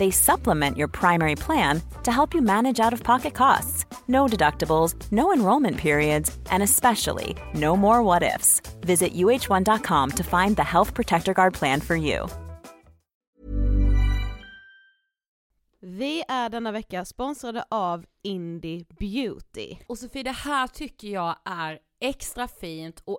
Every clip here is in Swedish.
They supplement your primary plan to help you manage out of pocket costs. No deductibles, no enrollment periods, and especially no more what ifs. Visit uh1.com to find the Health Protector Guard plan for you. Vi är denna vecka sponsrade av Indie Beauty. Och Sofie, det här tycker jag är extra fint och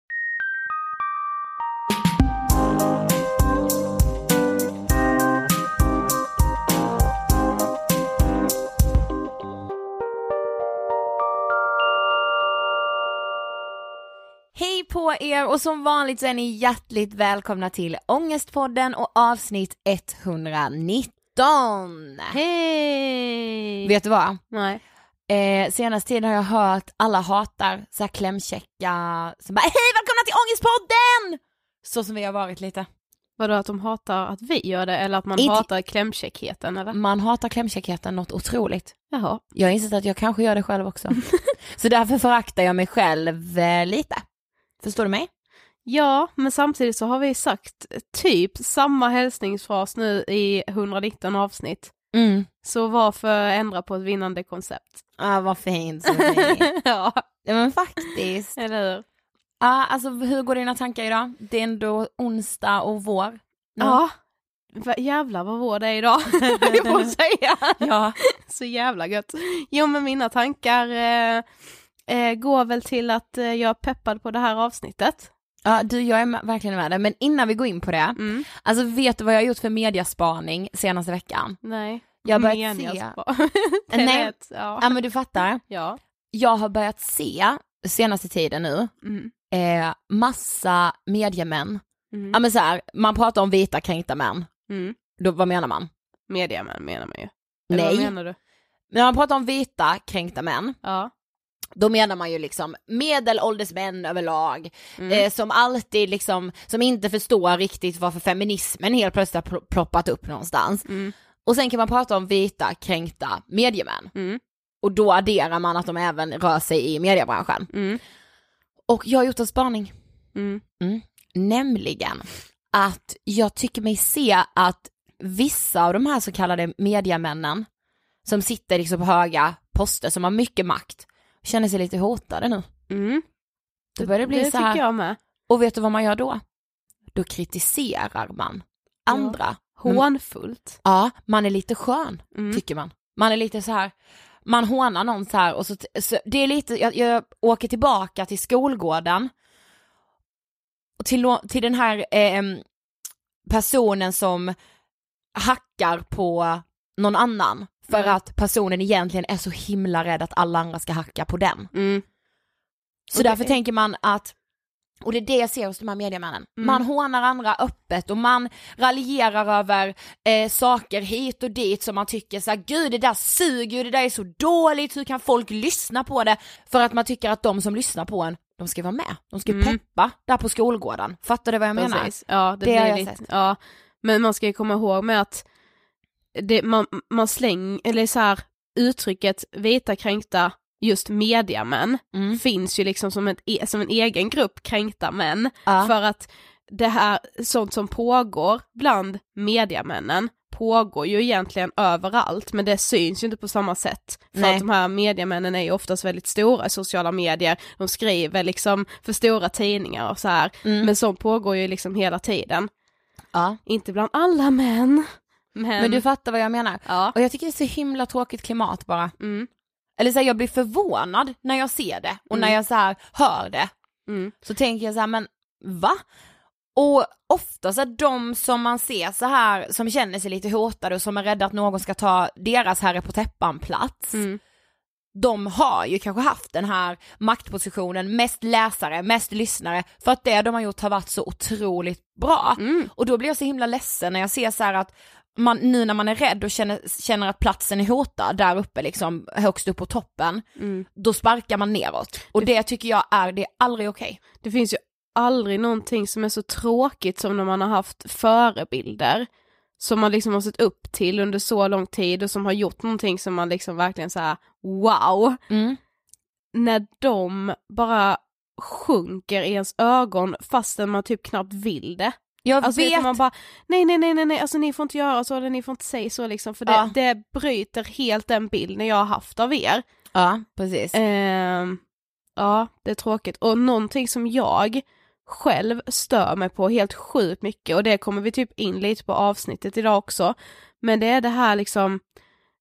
Hej på er och som vanligt så är ni hjärtligt välkomna till Ångestpodden och avsnitt 119. Hej! Vet du vad? Nej. Eh, senaste tiden har jag hört alla hatar så här klämkäcka som bara hej välkomna till Ångestpodden! Så som vi har varit lite. Vadå att de hatar att vi gör det eller att man Inte- hatar klämkäckheten eller? Man hatar klämkäckheten något otroligt. Jaha. Jag har insett att jag kanske gör det själv också. så därför föraktar jag mig själv eh, lite. Förstår du mig? Ja, men samtidigt så har vi sagt typ samma hälsningsfras nu i 119 avsnitt. Mm. Så varför ändra på ett vinnande koncept? Ah, vad fint Sofie. ja, ja men faktiskt. eller hur? Ja, alltså hur går dina tankar idag? Det är ändå onsdag och vår. Ja. Va, jävlar vad vår det är idag, jag att säga. Ja. Så jävla gött. Jo men mina tankar eh, eh, går väl till att eh, jag är peppad på det här avsnittet. Ja, du jag är verkligen med dig, men innan vi går in på det, Mm. alltså vet du vad jag har gjort för mediaspaning senaste veckan? Nej. Jag har börjat se, Nej. vet, ja. ja men du fattar, ja. jag har börjat se senaste tiden nu, Mm. eh, massa mediemän, Mm. ja men så här, man pratar om vita kränkta män, Mm. då vad menar man? Mediamän menar man ju. Eller Nej, vad menar du? när man pratar om vita kränkta män, Ja. Då menar man ju liksom medelålders män överlag, Mm. eh, som alltid liksom, som inte förstår riktigt varför feminismen helt plötsligt har pl- ploppat upp någonstans. Mm. Och sen kan man prata om vita kränkta mediemän. Mm. Och då adderar man att de även rör sig i mediebranschen. Mm. Och jag har gjort en spaning, Mm. nämligen att jag tycker mig se att vissa av de här så kallade mediamännen som sitter liksom på höga poster, som har mycket makt, känner sig lite hotade nu. Mm. Då börjar det bli det så här, jag med. och vet du vad man gör då? Då kritiserar man andra. Hånfullt. Ja, man är lite skön, Mm. tycker man. Man är lite så här, man hånar någon så här och så, så det är lite, jag, jag åker tillbaka till skolgården och till, till den här eh, personen som hackar på någon annan för att personen egentligen är så himla rädd att alla andra ska hacka på den. Mm. Så det därför är- tänker man att, och det är det jag ser hos de här mediemännen, Mm. man hånar andra öppet och man raljerar över eh, saker hit och dit som man tycker så här, gud det där suger det där är så dåligt, hur kan folk lyssna på det? För att man tycker att de som lyssnar på en, de ska vara med, de ska Mm. peppa där på skolgården. Fattar du vad jag menar? Precis. Ja, det, Det blir lite, ja. Men man ska ju komma ihåg med att det, man, man slänger, eller så här, uttrycket vita kränkta just mediamän Mm. finns ju liksom som, ett, e- som en egen grupp kränkta män. Ja. För att det här, sånt som pågår bland mediamännen pågår ju egentligen överallt men det syns ju inte på samma sätt. För Nej. att de här mediamännen är ju oftast väldigt stora i sociala medier, de skriver liksom för stora tidningar och så här. Mm. Men sånt pågår ju liksom hela tiden. Ja. Inte bland alla män. Men, Men du fattar vad jag menar? ja. Och jag tycker det är så himla tråkigt klimat bara. Mm. Eller så här, jag blir förvånad när jag ser det och Mm. när jag så här hör det. Mm. så tänker jag så här, men va? Och ofta så de som man ser så här, som känner sig lite hotade och som är rädda att någon ska ta deras herre på täppan plats, Mm. de har ju kanske haft den här maktpositionen, mest läsare, mest lyssnare, för att det de har gjort har varit så otroligt bra. Mm. Och då blir jag så himla ledsen när jag ser så att man, nu när man är rädd och känner, känner att platsen är hotad där uppe liksom, högst upp på toppen, Mm. då sparkar man neråt. Och det tycker jag är, det är aldrig okej. Det finns ju aldrig någonting som är så tråkigt som när man har haft förebilder som man liksom har sett upp till under så lång tid och som har gjort någonting som man liksom verkligen såhär wow, Mm. när de bara sjunker i ens ögon fastän man typ knappt vill det. Jag Alltså vet, man bara, nej nej nej nej nej, alltså ni får inte göra så eller ni får inte säga så liksom för det, Ja. det bryter helt den bilden jag har haft av er. ja precis. Ehm, ja, det är tråkigt. Och någonting som jag själv stör mig på helt sjukt mycket och det kommer vi typ in lite på avsnittet idag också. Men det är det här liksom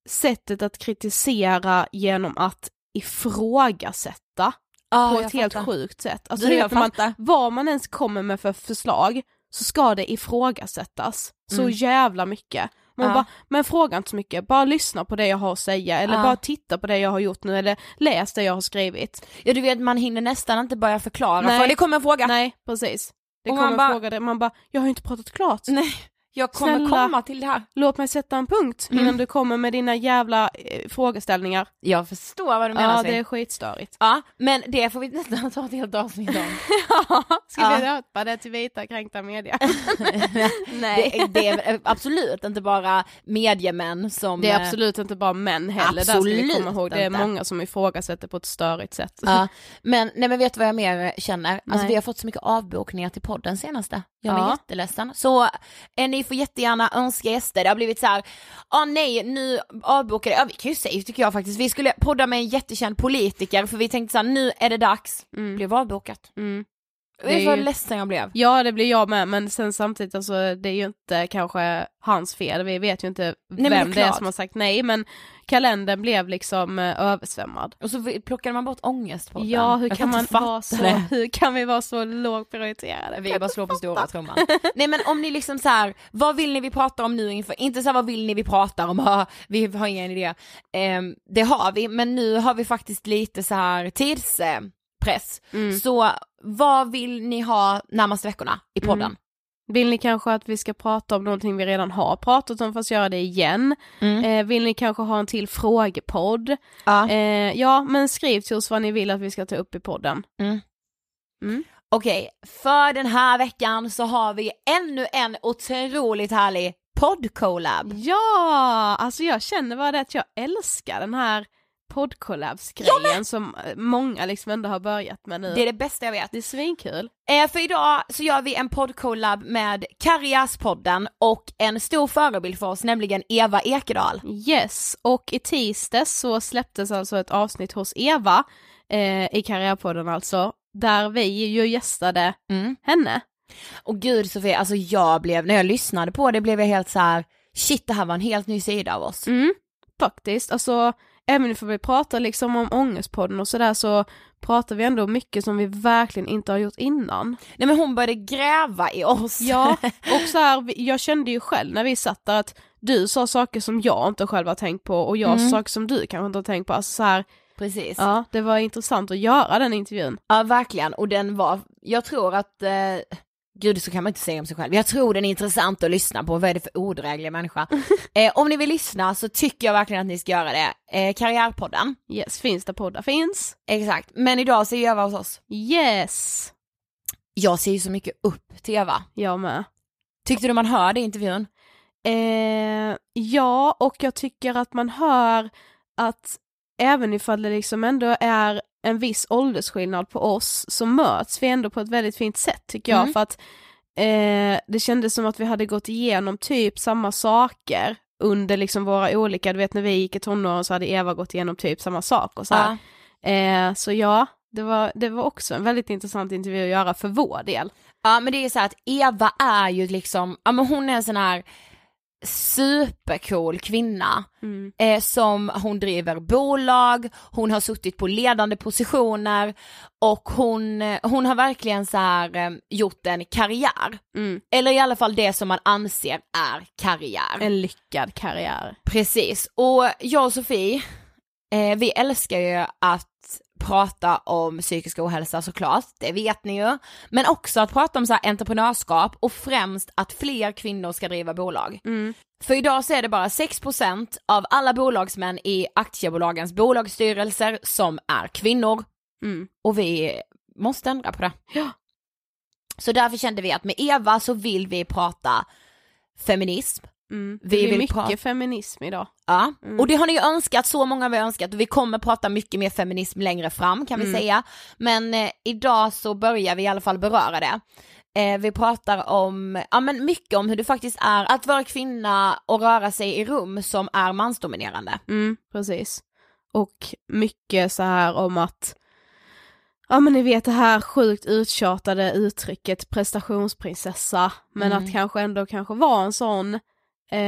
sättet att kritisera genom att ifrågasätta Ja, på ett helt fattar. sjukt sätt. Alltså, Du, vet, man, vad man ens kommer med för förslag så ska det ifrågasättas så Mm. jävla mycket. Man Ja. bara, men fråga inte så mycket, bara lyssna på det jag har att säga eller Ja. bara titta på det jag har gjort nu eller läs det jag har skrivit. Ja du vet man hinner nästan inte börja förklara Nej. för det kommer en fråga. Nej, precis. Det Och kommer man bara- fråga det, man bara, jag har inte pratat klart. Nej, jag kommer Snälla. komma till det här. Låt mig sätta en punkt Mm. innan du kommer med dina jävla eh, frågeställningar. Jag förstår vad du menar Ja, Sven. det är skitstörigt. Ja, men det får vi nästan ta ett helt avsnitt om. Ska Ja. vi döpa det till vita kränkta media? det, är- det är absolut inte bara mediemän som... Det är eh, absolut inte bara män heller, där ska vi komma Absolut ihåg. Det är inte. många som ifrågasätter på ett störigt sätt. Ja, men, nej men vet du vad jag mer känner? Alltså Nej. vi har fått så mycket avbokningar till podden senaste. Jag är Ja. jätteledsen. Så eh, ni får jättegärna önska gäster. Det har blivit så här, ah nej nu avbokade, ja vi kan ju säga tycker jag faktiskt, vi skulle podda med en jättekänd politiker för vi tänkte så här, nu är det dags. Mm. Blev avbokat. Mm. Det du vad ju- ledsen jag blev? Ja det blir jag med men sen samtidigt alltså det är ju inte kanske hans fel, vi vet ju inte är vem det är som har sagt nej men kalendern blev liksom eh, översvämmad. Och så plockade man bort ångest på den. Ja hur Jag kan man vara så, det. hur kan vi vara så lågprioriterade? Vi bara slår på stora trumman. Nej men om ni liksom så här, vad vill ni vi pratar om nu inför, inte så här, vad vill ni vi pratar om, vi har ingen idé. Ehm, det har vi, men nu har vi faktiskt lite så här tidspress. Mm. Så vad vill ni ha närmaste veckorna i podden? Mm. Vill ni kanske att vi ska prata om någonting vi redan har pratat om fast göra det igen? Mm. Eh, vill ni kanske ha en till frågepodd? Ja. Eh, ja men skriv till oss vad ni vill att vi ska ta upp i podden. Mm. Mm. Okej, för den här veckan så har vi ännu en otroligt härlig podd-collab. Ja, alltså jag känner bara det att jag älskar den här poddcollabs-grejen som eh, många liksom ändå har börjat med nu. Det är det bästa jag vet. Det är svinkul. Eh, för idag så gör vi en poddcollab med Karriärspodden och en stor förebild för oss, nämligen Eva Ekedal. Yes, och i tisdags så släpptes alltså ett avsnitt hos Eva, eh, i Karriärpodden alltså, där vi ju gästade Mm. henne. Och gud Sofie, alltså jag blev, när jag lyssnade på det blev jag helt så här: shit det här var en helt ny sida av oss. Mm, faktiskt, alltså även om vi pratar liksom om ångestpodden och sådär så pratar vi ändå mycket som vi verkligen inte har gjort innan. Nej men hon började gräva i oss. Ja, och så här, jag kände ju själv när vi satt där att du sa saker som jag inte själv har tänkt på och jag Mm. sa saker som du kanske inte har tänkt på. Alltså så här, Precis. Ja. ja, det var intressant att göra den intervjun. verkligen, och den var, jag tror att, eh, gud så kan man inte säga om sig själv, jag tror den är intressant att lyssna på, vad är det för odräglig människa? eh, om ni vill lyssna så tycker jag verkligen att ni ska göra det. Eh, Karriärpodden, Yes, finns där poddar finns. exakt, men idag så är Eva hos oss. Yes, Jag ser ju så mycket upp till Eva. jag med. Tyckte du man hör det i intervjun? Eh, ja, och jag tycker att man hör att även ifall det liksom ändå är en viss åldersskillnad på oss så möts vi ändå på ett väldigt fint sätt tycker jag Mm. för att eh, det kändes som att vi hade gått igenom typ samma saker under liksom våra olika, du vet när vi gick i tonåren så hade Eva gått igenom typ samma sak och så här. Eh, så ja, det var, det var också en väldigt intressant intervju att göra för vår del. Ja men det är så här att Eva är ju liksom, ja men hon är en sån här supercool kvinna Mm. eh, som hon driver bolag, hon har suttit på ledande positioner och hon, hon har verkligen så här eh, gjort en karriär. Mm. Eller i alla fall det som man anser är karriär. En lyckad karriär. Precis, och jag och Sofie, eh, vi älskar ju att prata om psykisk ohälsa såklart, det vet ni ju. Men också att prata om så här entreprenörskap och främst att fler kvinnor ska driva bolag. Mm. För idag så är det bara 6% av alla bolagsmän i aktiebolagens bolagsstyrelser som är kvinnor. Mm. Och vi måste ändra på det. Ja. Så därför kände vi att med Eva så vill vi prata feminism, Mm. Det Vi blir vill mycket feminism idag. Ja, Mm. och det har ni ju önskat, så många har vi önskat och vi kommer prata mycket mer feminism längre fram kan vi Mm. säga. Men eh, idag så börjar vi i alla fall beröra det. Eh, vi pratar om, ja men mycket om hur det faktiskt är att vara kvinna och röra sig i rum som är mansdominerande. Mm, precis. Och mycket så här om att, ja men ni vet det här sjukt uttjatade uttrycket prestationsprinsessa, men Mm. att kanske ändå kanske vara en sån, eh,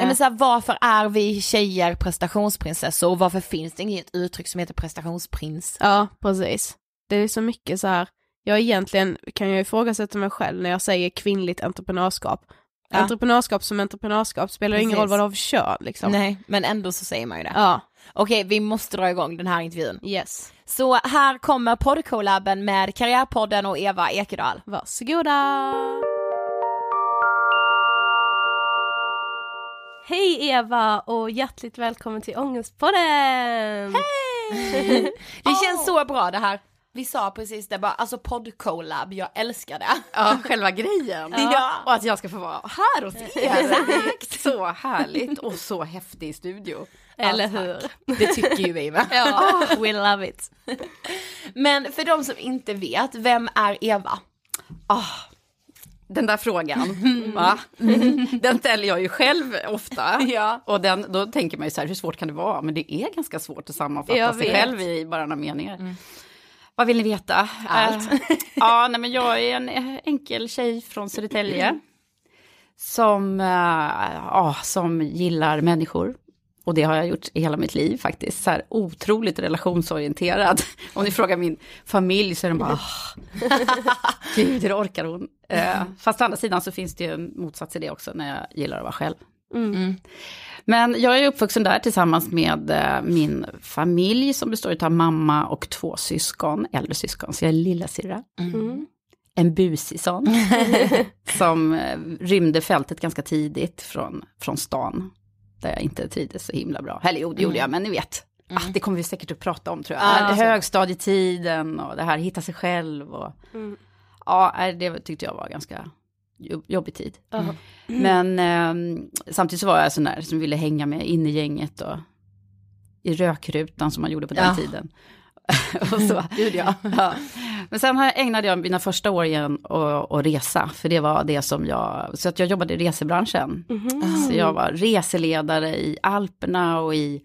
Ja, men så här, varför är vi tjejer prestationsprinsessor och varför finns det inget uttryck som heter prestationsprins? ja precis. Det är så mycket så här, jag egentligen kan jag ifrågasätta mig själv när jag säger kvinnligt entreprenörskap. Ja. Entreprenörskap som entreprenörskap spelar ingen Precis. roll vad det har för kön liksom. Nej, men ändå så säger man ju det. Ja, Okej, vi måste dra igång den här intervjun. yes. Så här kommer poddcollaben med Karriärpodden och Eva Ekedal. Varsågoda! Hej Eva och hjärtligt välkommen till Ångestpodden! Hej! Det känns så bra det här. Vi sa precis det bara, alltså poddcollab, jag älskar det. Ja, själva grejen. Ja. Och att jag ska få vara här hos er. Exakt. Så härligt och så häftig studio. Eller hur? Det tycker ju vi med. Ja, we love it. Men för de som inte vet, vem är Eva? Ah, den där frågan, va? Den ställer jag ju själv ofta. Ja. Och den, då tänker man ju så här, hur svårt kan det vara? Men det är ganska svårt att sammanfatta sig själv i bara några meningar. Vad vill ni veta? Allt. Eh, ja, nej, men jag är en eh, enkel tjej från Södertälje. Som, eh, ja, som gillar människor. Och det har jag gjort i hela mitt liv faktiskt. Så här otroligt relationsorienterad. Om ni frågar min familj så är de bara, "Ah, gud hur orkar hon? Eh, fast å andra sidan så finns det ju en motsats i det också när jag gillar att vara själv. Mm. Men jag är uppvuxen där tillsammans med eh, min familj som består av mamma och två syskon, äldre syskon, så jag är lillasyrra. Mm. En busig sån, som eh, rymde fältet ganska tidigt från, från stan, där jag inte trivdes så himla bra. Eller jo, det gjorde jag, men ni vet. Ah, det kommer vi säkert att prata om tror jag. Ja, så. Högstadietiden och det här hitta sig själv. Och, Ja, nej, det tyckte jag var ganska jobb- jobbig tid. Men eh, samtidigt så var jag sån där som ville hänga med in i gänget och i rökrutan som man gjorde på den Ja. tiden. och så. Gud ja. Ja. Men sen ägnade jag mina första år igen att resa, för det var det som jag, så att jag jobbade i resebranschen. Så jag var reseledare i Alperna och i,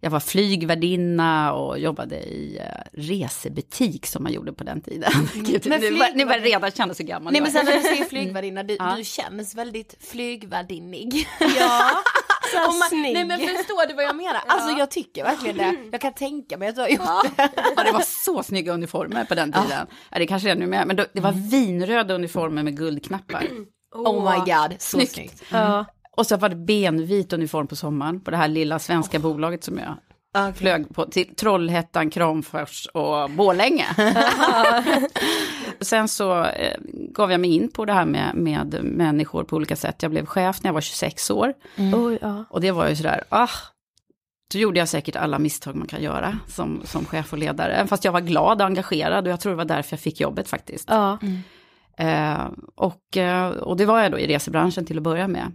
jag var flygvärdinna och jobbade i uh, resebutik som man gjorde på den tiden. Gud, Men nu, bör- ni börjar flygvärd- redan känna så gammal. Nej jag men sen när du säger flygvärdinna, du, Ja. du känns väldigt flygvärdinnig. Ja, så man, snygg. nej men förstår du vad jag menar? Alltså jag tycker verkligen det. Jag kan tänka mig att du har gjort det. Ja, det var så snygga uniformer på den tiden. Ja, det kanske är nu med, men då, det var vinröda uniformer med guldknappar. Oh my god, så Snyggt. snyggt. Ja. Och så var det benvit uniform på sommaren på det här lilla svenska bolaget som jag Okay. flög på till Trollhättan, Kramfors och Borlänge. Sen så eh, gav jag mig in på det här med, med människor på olika sätt. Jag blev chef när jag var 26 år. Oj, ja. Och det var ju sådär, ah, då gjorde jag säkert alla misstag man kan göra som, som chef och ledare. Fast jag var glad och engagerad och jag tror det var därför jag fick jobbet faktiskt. Ja. Eh, och, eh, och det var jag då i resebranschen till att börja med.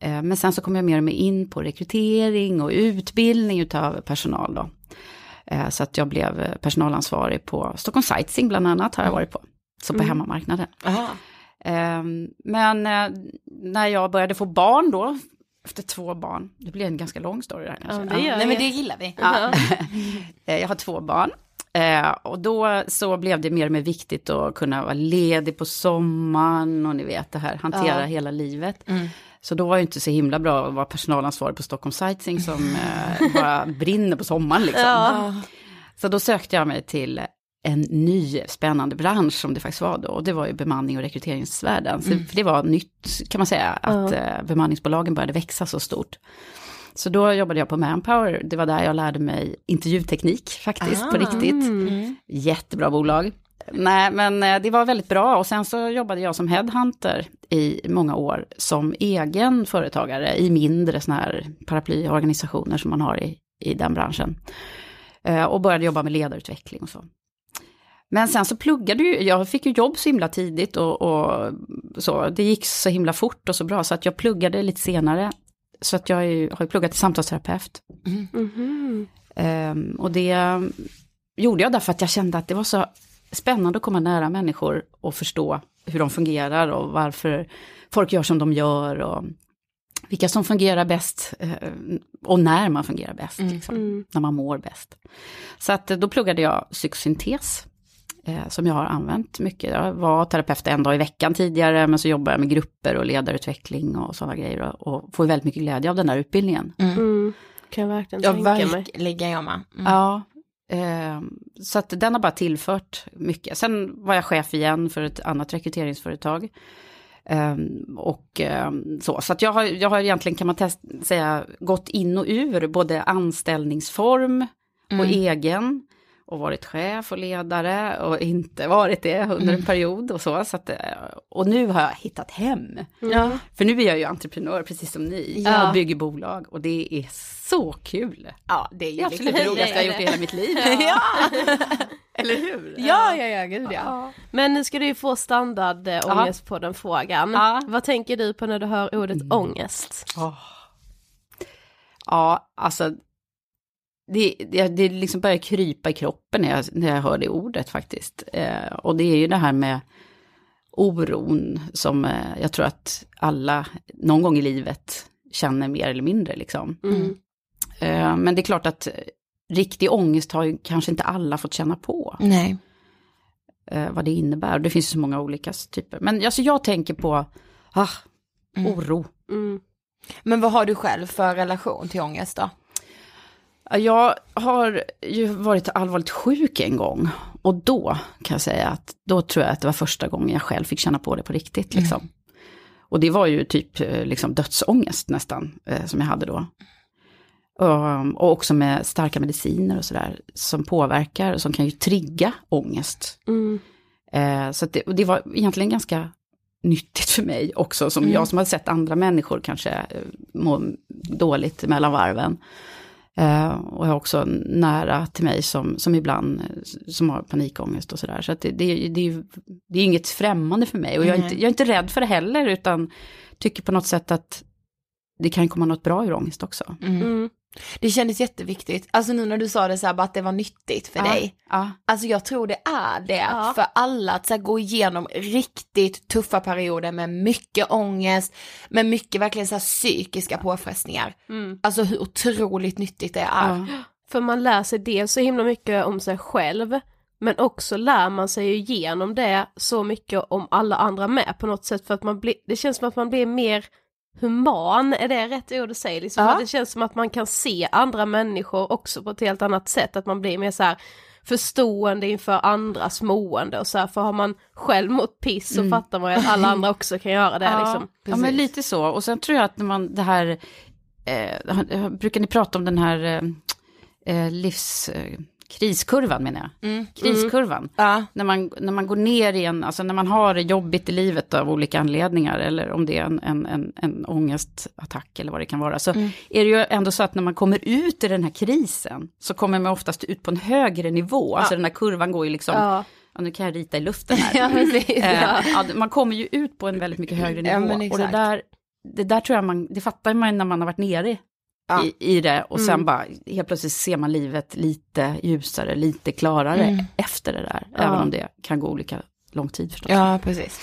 Eh, men sen så kom jag mer och mer in på rekrytering och utbildning utav personal då. Eh, så att jag blev personalansvarig på Stockholm Sightseeing bland annat har jag varit på. Så på hemmamarknaden. Aha. Eh, men eh, när jag började få barn då, efter två barn, det blir en ganska lång story där. Ja, det gör Nej men det gillar vi. Ja. Jag har två barn. Och då så blev det mer och mer viktigt att kunna vara ledig på sommaren och ni vet det här, hantera Ja. hela livet. Mm. Så då var det inte så himla bra att vara personalansvarig på Stockholm Sightseeing som eh, bara brinner på sommaren liksom. Ja. Så då sökte jag mig till en ny spännande bransch som det faktiskt var då. Och det var ju bemanning och rekryteringsvärlden. Så, För det var nytt kan man säga, att eh, bemanningsbolagen började växa så stort. Så då jobbade jag på Manpower. Det var där jag lärde mig intervjuteknik faktiskt, på Ah. riktigt. Mm. Jättebra bolag. Nej, men eh, det var väldigt bra och sen så jobbade jag som headhunter i många år som egen företagare i mindre sådana här paraplyorganisationer som man har i, i den branschen. Eh, Och började jobba med ledarutveckling och så. Men sen så pluggade ju, jag fick ju jobb så himla tidigt och, och så, det gick så himla fort och så bra så att jag pluggade lite senare. Så att jag ju, har ju pluggat till samtalsterapeut. Mhm. Ehm, och det gjorde jag därför att jag kände att det var så spännande att komma nära människor och förstå hur de fungerar och varför folk gör som de gör och vilka som fungerar bäst eh, och när man fungerar bäst, liksom, Mm. när man mår bäst. Så att då pluggade jag psykosyntes eh, som jag har använt mycket. Jag var terapeut en dag i veckan tidigare, men så jobbade jag med grupper och ledarutveckling och sådana grejer och, och får väldigt mycket glädje av den där utbildningen. Mm. Kan jag verkligen Ja tänka mig. verkligen jag med. Mm. Ja, så att den har bara tillfört mycket. Sen var jag chef igen för ett annat rekryteringsföretag. Eh, och eh, så, så att jag har, jag har egentligen kan man test, säga gått in och ur både anställningsform och egen. Och varit chef och ledare och inte varit det under en period och så. så att, eh, och nu har jag hittat hem. Ja. För nu är jag ju entreprenör precis som ni Ja. och bygger bolag och det är så kul. Ja det är ju absolut det roligaste jag har gjort i hela mitt liv. Ja. Eller hur? ja, ja, ja, gud ja. Men nu ska du ju få standard äh, ångest på den frågan. Mm. Vad tänker du på när du hör ordet ångest? Åh. Ja, alltså. Det, det, det liksom börjar krypa i kroppen när jag, när jag hör det ordet faktiskt. Eh, och det är ju det här med oron som eh, jag tror att alla någon gång i livet känner mer eller mindre liksom. Mm. Eh, men det är klart att riktig ångest har ju kanske inte alla fått känna på. Nej. eh, vad det innebär. Det finns ju så många olika typer. Men alltså jag tänker på ah, oro. Mm. Men vad har du själv för relation till ångest då? Ja, Jag har ju varit allvarligt sjuk en gång. Och då kan jag säga att då tror jag att det var första gången jag själv fick känna på det på riktigt. Liksom. Och det var ju typ eh, liksom dödsångest nästan eh, som jag hade då. Och, och också med starka mediciner och sådär som påverkar och som kan ju trigga ångest. Mm. Eh, så det, och det var egentligen ganska nyttigt för mig också, som jag som har sett andra människor kanske eh, må dåligt mellan varven. Eh, och jag har också nära till mig som, som ibland eh, som har panikångest och sådär. Så att det, det, det, är ju- det är inget främmande för mig och jag är, inte, jag är inte rädd för det heller utan tycker på något sätt att det kan komma något bra ur ångest också. Mm. Det kändes jätteviktigt, alltså nu när du sa det så här, bara att det var nyttigt för dig. Ja, Alltså jag tror det är det Ja. för alla att så här, gå igenom riktigt tuffa perioder med mycket ångest, med mycket verkligen så här, psykiska påfrestningar. Mm. Alltså hur otroligt nyttigt det är. ja. För man lär sig dels så himla mycket om sig själv, men också lär man sig ju genom det så mycket om alla andra med på något sätt för att man blir, det känns som att man blir mer human, är det rätt ord att säga? Liksom, Ja. för Det känns som att man kan se andra människor också på ett helt annat sätt, att man blir mer så här förstående inför andras mående och så här, för har man själv mått piss så fattar man ju att alla andra också kan göra det Ja, liksom. ja, men lite så. Och sen tror jag att när man det här, eh, brukar ni prata om den här eh, eh, livs, eh, kriskurvan menar jag. Mm. Kriskurvan. Ja. När, man, när man går ner i en, alltså när man har det jobbigt i livet av olika anledningar, eller om det är en, en, en, en ångestattack eller vad det kan vara, så Mm. är det ju ändå så att när man kommer ut i den här krisen, så kommer man oftast ut på en högre nivå. Alltså den här kurvan går ju liksom, Ja. ja, nu kan jag rita i luften här. Ja. Eh, Ja. ja, man kommer ju ut på en väldigt mycket högre Ja, nivå. och det där, det där tror jag man, det fattar man ju när man har varit nere Ja. i, i det. Och sen Mm. bara, helt plötsligt ser man livet lite ljusare, lite klarare Mm. efter det där. Ja. Även om det kan gå olika lång tid förstås. ja, precis.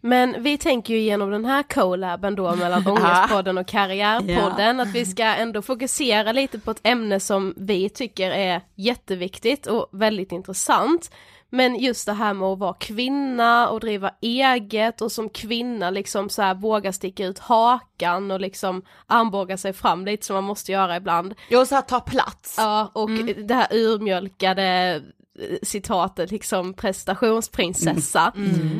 Men vi tänker ju genom den här collaben då mellan Ångestpodden och Karriärpodden att vi ska ändå fokusera lite på ett ämne som vi tycker är jätteviktigt och väldigt intressant. Men just det här med att vara kvinna och driva eget och som kvinna liksom så här våga sticka ut hakan och liksom armbåga sig fram lite som man måste göra ibland. Jo, så här ta plats. Ja, och det här urmjölkade citatet liksom prestationsprinsessa.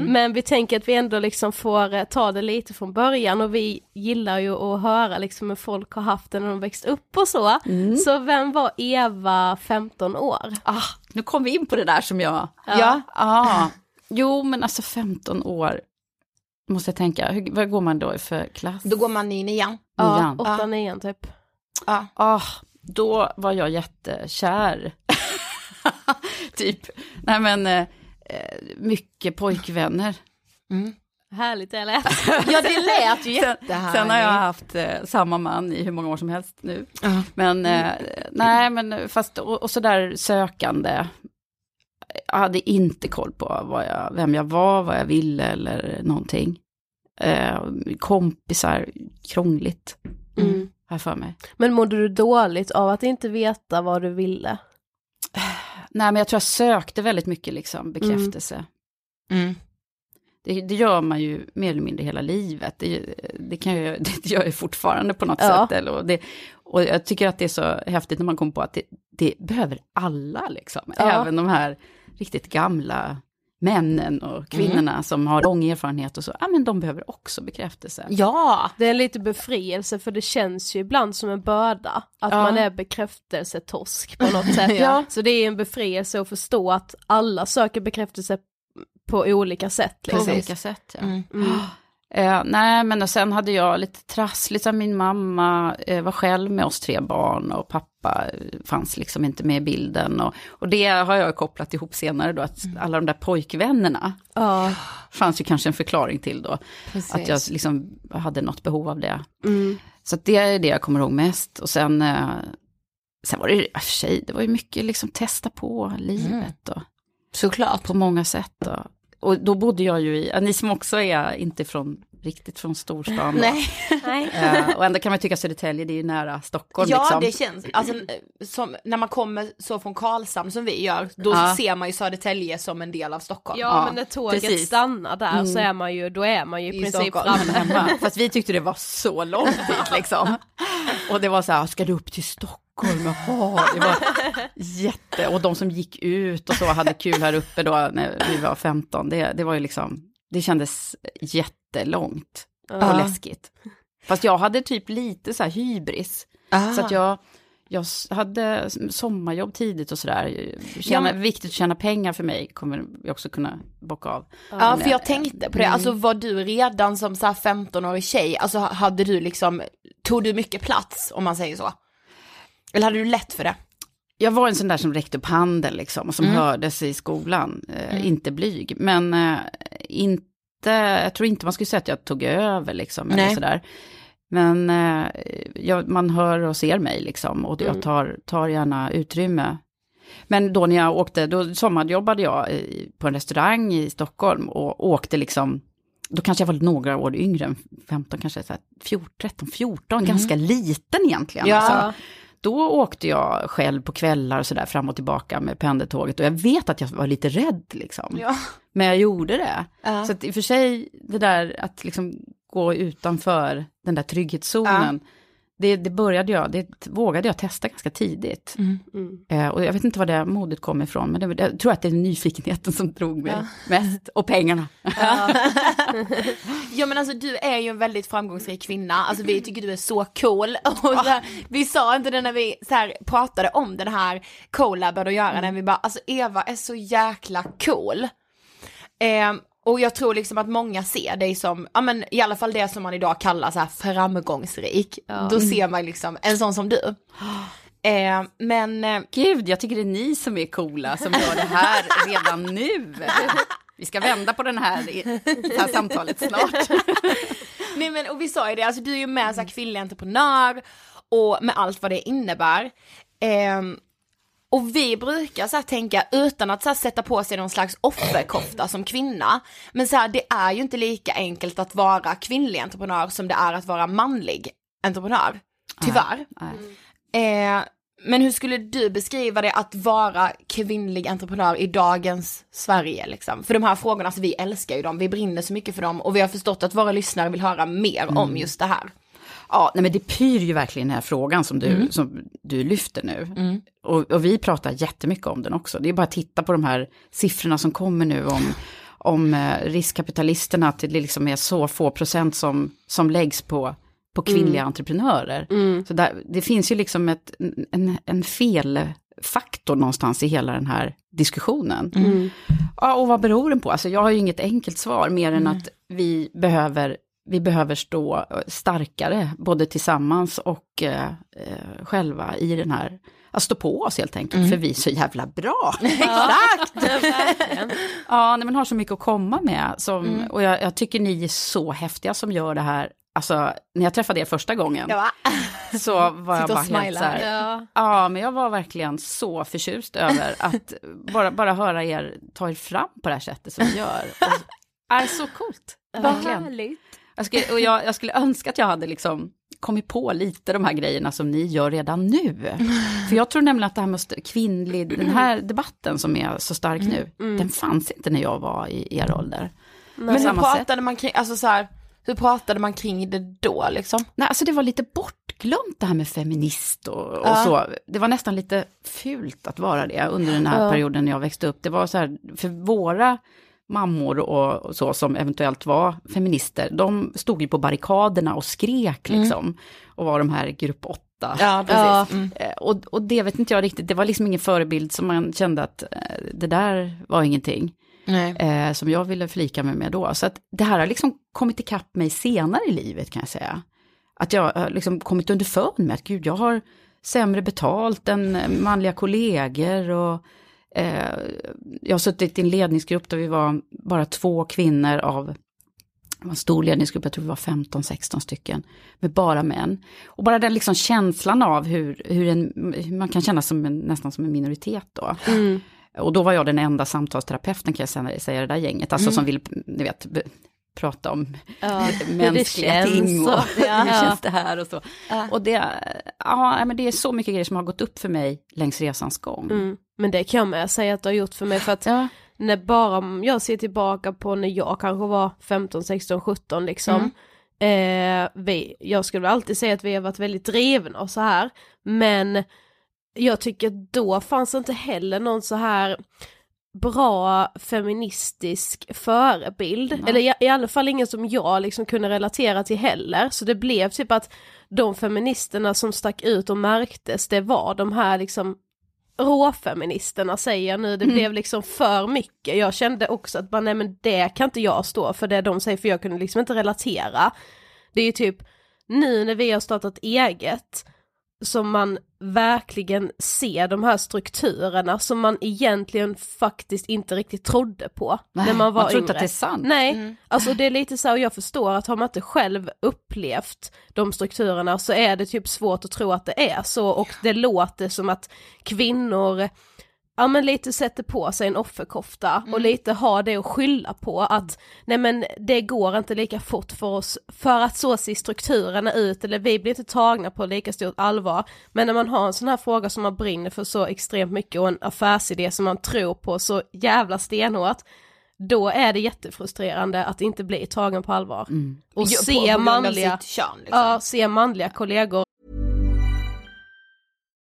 Men vi tänker att vi ändå liksom får eh, ta det lite från början och vi gillar ju att höra liksom hur folk har haft det när de växt upp och så. Så vem var Eva 15 år? Ah, nu kom vi in på det där som jag... Ja. Ah, jo, men alltså 15 år, måste jag tänka. Hur, vad går man då i för klass? Då går man in igen. Ja, Nian. 8 9 typ. Ja. Ah, då var jag jättekär. typ. Nej men, eh, eh, mycket pojkvänner. Härligt det lät. ja, det lät ju Sen, jättehärligt. sen har jag haft eh, samma man i hur många år som helst nu. Ja. Men, eh, nej men fast, och, och sådär sökande. Jag hade inte koll på vad jag, vem jag var, vad jag ville eller någonting. Eh, kompisar, krångligt, Mm. jag för mig. Men mådde du dåligt av att inte veta vad du ville? Nej men jag tror jag sökte väldigt mycket liksom bekräftelse. Mm. Det, det gör man ju mer eller mindre hela livet. Det, det, kan jag, det gör jag fortfarande på något Ja. sätt. Eller, och, det, och jag tycker att det är så häftigt när man kommer på att det, det behöver alla, liksom. Ja. Även de här riktigt gamla männen och kvinnorna som har lång erfarenhet och så. Ja, men de behöver också bekräftelse. Ja. Det är lite befrielse för det känns ju ibland som en börda. Att Ja. man är bekräftelsetorsk på något sätt. Ja. Så det är en befrielse att förstå att alla söker bekräftelse på olika sätt. På Liksom. olika sätt, ja. Mm. Mm. Eh, nej, men och sen hade jag lite trassligt. så Min mamma eh, var själv med oss tre barn och pappa eh, fanns liksom inte med i bilden. Och, och det har jag kopplat ihop senare då, att alla de där pojkvännerna Ja. fanns ju kanske en förklaring till då. Precis. Att jag liksom hade något behov av det. Mm. Så det är det jag kommer ihåg mest. Och sen, eh, sen var det och för sig, det var ju mycket liksom testa på livet och Såklart. på många sätt. Och, och då bodde jag ju i, ni som också är inte från riktigt från storstan. Nej. Eh, och ändå kan man tycka Södertälje, det är ju nära Stockholm Ja liksom. det känns, alltså som, när man kommer så från Karlshamn som vi gör, då Ja. ser man ju Södertälje som en del av Stockholm. Ja, Ja, men när tåget precis. stannar där så är man ju, då är man ju i, I princip Stockholm. framme. Fast vi tyckte det var så långt dit liksom. Och det var så här, ska du upp till Stockholm? Jaha, det var jätte... Och de som gick ut och så hade kul här uppe då när vi var 15, det, det var ju liksom, det kändes jättelångt och Ja. läskigt. Fast jag hade typ lite så här hybris. Ah. Så att jag, jag s- hade sommarjobb tidigt och sådär. Tjäna, Ja, men- Viktigt att tjäna pengar för mig kommer vi också kunna bocka av. Ja, för jag tänkte på det, alltså var du redan som så här 15-årig tjej, alltså hade du liksom, tog du mycket plats om man säger så? Eller hade du lätt för det? Jag var en sån där som räckte upp handen liksom, och som Mm. hördes i skolan. Eh, Inte blyg, men eh, inte, jag tror inte man skulle säga att jag tog över liksom. Eller Nej. sådär. Men eh, jag, man hör och ser mig liksom, och Mm. jag tar, tar gärna utrymme. Men då när jag åkte, då sommarjobbade jag i, på en restaurang i Stockholm och åkte liksom, då kanske jag var några år yngre än 15, kanske så här 14, 13, 14, ganska liten egentligen. Ja. Alltså. Då åkte jag själv på kvällar och sådär fram och tillbaka med pendeltåget och jag vet att jag var lite rädd liksom. Ja. Men jag gjorde det. Ja. Så att i och för sig, det där att liksom gå utanför den där trygghetszonen, det, det började jag, det vågade jag testa ganska tidigt. Mm. Eh, och jag vet inte var det modet kom ifrån, men det, jag tror att det är nyfikenheten som drog mig mest, och pengarna. Ja men alltså du är ju en väldigt framgångsrik kvinna, alltså vi tycker du är så cool. Och så här, vi sa inte det när vi så här, pratade om den här collaben att göra, när vi bara, alltså Eva är så jäkla cool. Eh, och jag tror liksom att många ser dig som, ja men i alla fall det som man idag kallar så här framgångsrik. Då ser man liksom en sån som du. Eh, men eh, Gud, jag tycker det är ni som är coola som gör det här redan nu. Vi ska vända på den här, det här samtalet snart. Nej men och vi sa ju det, alltså du är ju med så här kvinnlig entreprenör och med allt vad det innebär. Ehm, och vi brukar så här tänka utan att så sätta på sig någon slags offerkofta som kvinna. Men så här, det är ju inte lika enkelt att vara kvinnlig entreprenör som det är att vara manlig entreprenör. Tyvärr. Nej. Eh, men hur skulle du beskriva det att vara kvinnlig entreprenör i dagens Sverige liksom? För de här frågorna, alltså vi älskar ju dem, vi brinner så mycket för dem och vi har förstått att våra lyssnare vill höra mer om just det här. Ja, nej men det pyr ju verkligen den här frågan som du, som du lyfter nu. Och, och vi pratar jättemycket om den också. Det är bara att titta på de här siffrorna som kommer nu om, om eh, riskkapitalisterna, att det liksom är så få procent som, som läggs på, på kvinnliga entreprenörer. Så där, det finns ju liksom ett, en, en felfaktor någonstans i hela den här diskussionen. Ja, och vad beror den på? Alltså jag har ju inget enkelt svar, mer än att vi behöver, vi behöver stå starkare, både tillsammans och eh, eh, själva i den här, att stå på oss helt enkelt, för vi är så jävla bra. Exakt! ja, nej, men har så mycket att komma med, som, och jag, jag tycker ni är så häftiga som gör det här. Alltså, när jag träffade er första gången Ja, så var jag bara helt så här, Ja. Ja, men jag var verkligen så förtjust över att bara, bara höra er ta er fram på det här sättet som ni gör. Och, är så coolt. Verkligen. härligt. Jag skulle, och jag, jag skulle önska att jag hade liksom kommit på lite de här grejerna som ni gör redan nu. För jag tror nämligen att det här med kvinnlig, den här debatten som är så stark nu, den fanns inte när jag var i er ålder. Men hur sätt. pratade man kring, alltså så här, hur pratade man kring det då liksom? Nej, alltså det var lite bortglömt det här med feminist och, och Ja. så. Det var nästan lite fult att vara det under den här perioden när jag växte upp. Det var så här, för våra mammor och, så som eventuellt var feminister, de stod ju på barrikaderna och skrek liksom. Och var de här grupp åtta. Ja, precis. Mm. Eh, Och, och det vet inte jag riktigt, det var liksom ingen förebild som man kände att eh, det där var ingenting eh, som jag ville förlika mig med då. Så att det här har liksom kommit ikapp mig senare i livet kan jag säga. Att jag har liksom kommit underfund med att gud, jag har sämre betalt än manliga kollegor och eh, jag har suttit i en ledningsgrupp där vi var bara två kvinnor av det var en stor ledningsgrupp, jag tror vi var 15-16 stycken, med bara män. Och bara den liksom känslan av hur, hur, en, hur man kan känna som en, nästan som en minoritet då. Och då var jag den enda samtalsterapeuten kan jag säga, i det där gänget, alltså som vill, ni vet, prata om Ja, mänskliga ting och och- ja. hur känns det här och så. Och det, ja, men det är så mycket grejer som har gått upp för mig längs resans gång. Mm. Men det kan jag med säga att det har gjort för mig för att Ja. när bara jag ser tillbaka på när jag kanske var 15, 16, 17 liksom. Eh, vi, jag skulle alltid säga att vi har varit väldigt drivna och så här. Men jag tycker då fanns inte heller någon så här bra feministisk förebild. Eller i, i alla fall ingen som jag liksom kunde relatera till heller. Så det blev typ att de feministerna som stack ut och märktes, det var de här liksom råfeministerna säger jag nu, det blev liksom för mycket. Jag kände också att bara, nej men det kan inte jag stå för det de säger för jag kunde liksom inte relatera. Det är ju typ nu när vi har startat eget som man verkligen ser de här strukturerna som man egentligen faktiskt inte riktigt trodde på Nej, när man var man tror yngre. inte att det är sant. Nej, alltså det är lite så, och jag förstår att har man inte själv upplevt de strukturerna så är det typ svårt att tro att det är så och det låter som att kvinnor ja men lite sätter på sig en offerkofta och lite har det att skylla på att nej men det går inte lika fort för oss för att så ser strukturerna ut eller vi blir inte tagna på lika stort allvar men när man har en sån här fråga som man brinner för så extremt mycket och en affärsidé som man tror på så jävla stenhårt då är det jättefrustrerande att inte bli tagen på allvar. Och Jo, på- på se manliga, kön, liksom. ja, se manliga kollegor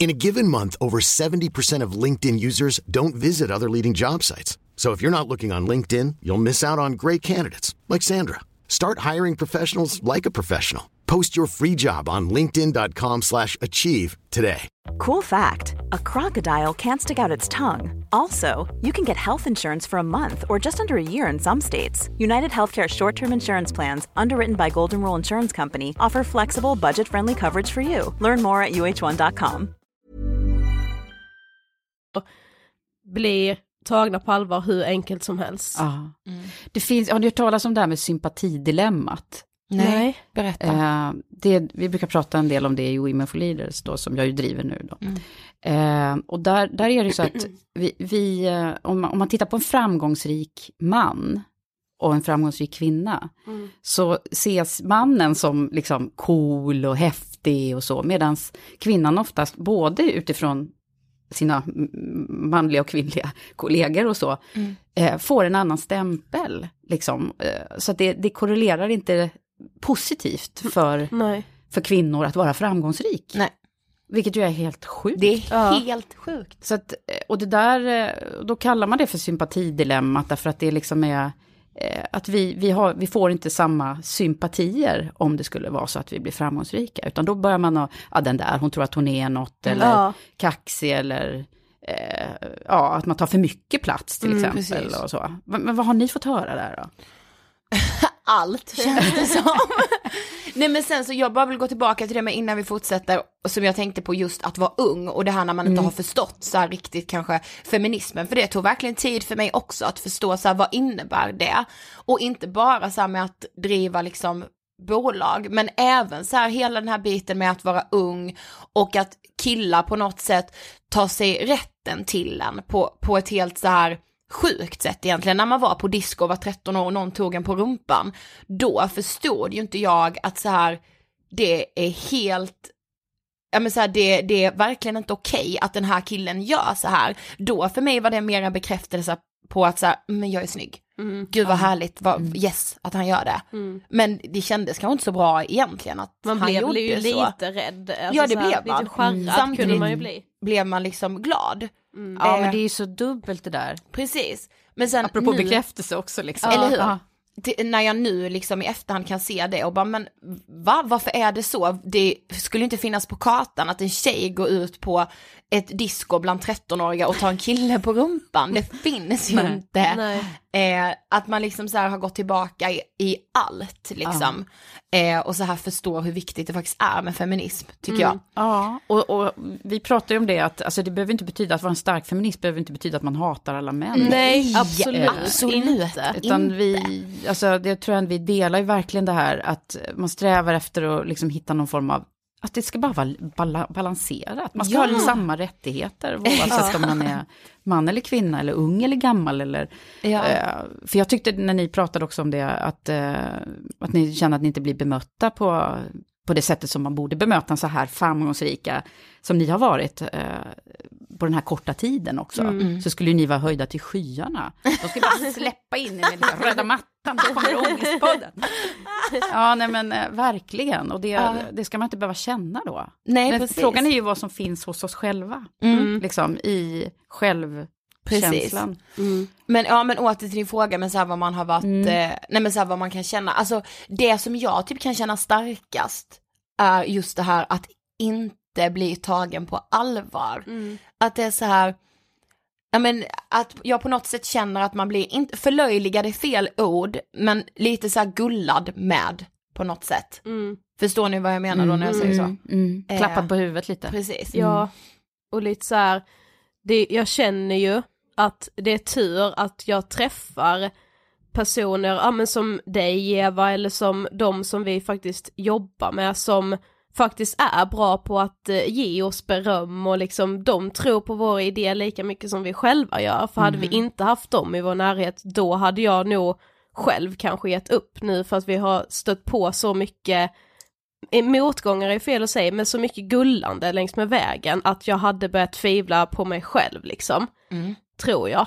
In a given month, over 70% of LinkedIn users don't visit other leading job sites. So if you're not looking on LinkedIn, you'll miss out on great candidates like Sandra. Start hiring professionals like a professional. Post your free job on linkedin.com/achieve today. Cool fact a crocodile can't stick out its tongue. Also, you can get health insurance for a month or just under a year in some states. United Healthcare short term insurance plans, underwritten by Golden Rule Insurance Company, offer flexible, budget friendly coverage for you. Learn more at uh1.com. blir tagna på allvar hur enkelt som helst. Ja. Det finns, har ni hört talas om det här med sympatidilemmat? Nej, berätta. Eh, det, vi brukar prata en del om det i Women for Leaders då, som jag ju driver nu då. Eh, och där, där är det så att vi, vi eh, om, man, om man tittar på en framgångsrik man och en framgångsrik kvinna, så ses mannen som liksom cool och häftig och så, medan kvinnan oftast, både utifrån sina manliga och kvinnliga kollegor och så, eh, får en annan stämpel. Liksom. Eh, så att det, det korrelerar inte positivt för, Nej. för kvinnor att vara framgångsrik. Nej. Vilket ju är helt sjukt. Det är Ja. helt sjukt. Så att, eh, och det där, eh, då kallar man det för sympatidilemmat därför att det liksom är att vi, vi, har, vi får inte samma sympatier om det skulle vara så att vi blir framgångsrika. Utan då börjar man att, ja den där, hon tror att hon är något, eller Ja. kaxig eller eh, ja, att man tar för mycket plats till Mm, exempel. precis. Och så. Men, men vad har ni fått höra där då? allt känns det som. Nej men sen så jag bara vill gå tillbaka till det med innan vi fortsätter, som jag tänkte på just att vara ung och det här när man inte har förstått så här riktigt kanske feminismen, för det tog verkligen tid för mig också att förstå så här vad innebär det? Och inte bara så här med att driva liksom bolag, men även så här hela den här biten med att vara ung och att killar på något sätt tar sig rätten till en på, på ett helt så här sjukt sätt egentligen. När man var på disco och var 13 år och någon tog en på rumpan, då förstod ju inte jag att så här, det är helt Ja men så här, det, det är verkligen inte okej att den här killen gör så här. Då för mig var det mer en bekräftelse på att så här, men jag är snygg. Mm. Gud vad härligt, vad, yes att han gör det. Mm. Men det kändes kanske inte så bra egentligen att Man han blev gjorde ju så. lite rädd. Alltså Ja, det så här, blev man. Lite Mm. Samtidigt- kunde man ju bli. Blev man liksom glad. Ja Eh, men det är ju så dubbelt det där. Precis. Men sen Apropå nu, bekräftelse också liksom. Eller hur? Ja. När jag nu liksom i efterhand kan se det och bara men va, varför är det så? Det skulle inte finnas på kartan att en tjej går ut på ett disco bland 13-åriga och tar en kille på rumpan. Det finns ju Nej. inte. Nej. Eh, att man liksom så här har gått tillbaka i, i allt liksom. Eh, och så här förstår hur viktigt det faktiskt är med feminism, tycker jag. Ja, och, och vi pratar ju om det att alltså, det behöver inte betyda att vara en stark feminist behöver inte betyda att man hatar alla män. Nej, absolut, absolut. inte. Utan vi, alltså det tror jag att vi delar ju verkligen det här att man strävar efter att liksom hitta någon form av att det ska bara vara bala, balanserat. Man ska Ja. ha samma rättigheter oavsett om man är man eller kvinna eller ung eller gammal. Eller, Ja. eh, för jag tyckte när ni pratade också om det att, eh, att ni känner att ni inte blir bemötta på, på det sättet som man borde bemöta en så här framgångsrika som ni har varit eh, på den här korta tiden också. Så skulle ni vara höjda till skyarna. De skulle bara släppa in med liksom röda mattan, ångestpodden. Ja, nej men eh, verkligen. Och det, det ska man inte behöva känna då. Nej, Men precis. frågan är ju vad som finns hos oss själva. Mm. Liksom i självkänslan. Men ja men åter till din fråga men så här vad man har varit, Mm. eh, nej men så här vad man kan känna, alltså det som jag typ kan känna starkast är just det här att inte bli tagen på allvar. Att det är så här, ja men att jag på något sätt känner att man blir, inte, förlöjligad är fel ord, men lite så här gullad med på något sätt. Mm. Förstår ni vad jag menar då när jag säger så? Mm, mm. Eh, Klappad på huvudet lite. Precis. Ja, och lite så här, det, jag känner ju att det är tur att jag träffar personer, ja men som dig Eva, eller som de som vi faktiskt jobbar med, som faktiskt är bra på att eh, ge oss beröm och liksom de tror på våra idéer lika mycket som vi själva gör. För hade vi inte haft dem i vår närhet, då hade jag nog själv kanske gett upp nu för att vi har stött på så mycket motgångar är fel att säga, men så mycket gullande längs med vägen att jag hade börjat tvivla på mig själv liksom. Mm. Tror jag.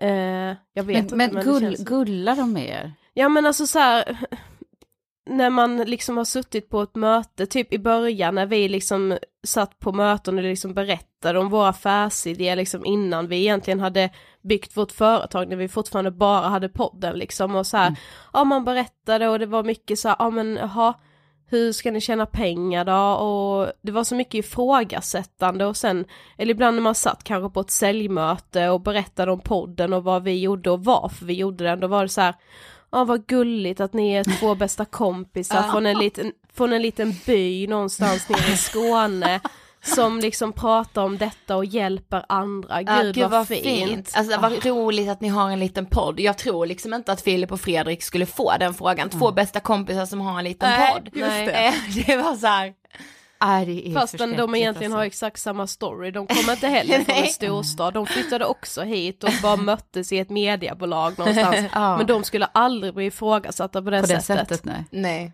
Eh, jag vet Men, inte men gull, känns- gullar de med er? Ja men alltså så här, när man liksom har suttit på ett möte, typ i början när vi liksom satt på möten och liksom berättade om våra affärsidéer liksom innan vi egentligen hade byggt vårt företag, när vi fortfarande bara hade podden liksom och så här, ja man berättade och det var mycket så här, ja men jaha, hur ska ni tjäna pengar då? Och det var så mycket ifrågasättande och sen, eller ibland när man satt kanske på ett säljmöte och berättade om podden och vad vi gjorde och varför vi gjorde den, då var det så här, ja vad gulligt att ni är två bästa kompisar från en liten, från en liten by någonstans nere i Skåne som liksom pratar om detta och hjälper andra, Ja, gud, vad, fint. Alltså vad roligt att ni har en liten podd. Jag tror liksom inte att Filip och Fredrik skulle få den frågan. Två bästa kompisar som har en liten Nej, podd. just det. Eh, det var så här, Är Fastän de egentligen har alltså. exakt samma story, de kommer inte heller från en storstad, de flyttade också hit och bara möttes i ett mediebolag någonstans. Ja. Men de skulle aldrig bli ifrågasatta på det, På det sättet. sättet, nej. nej.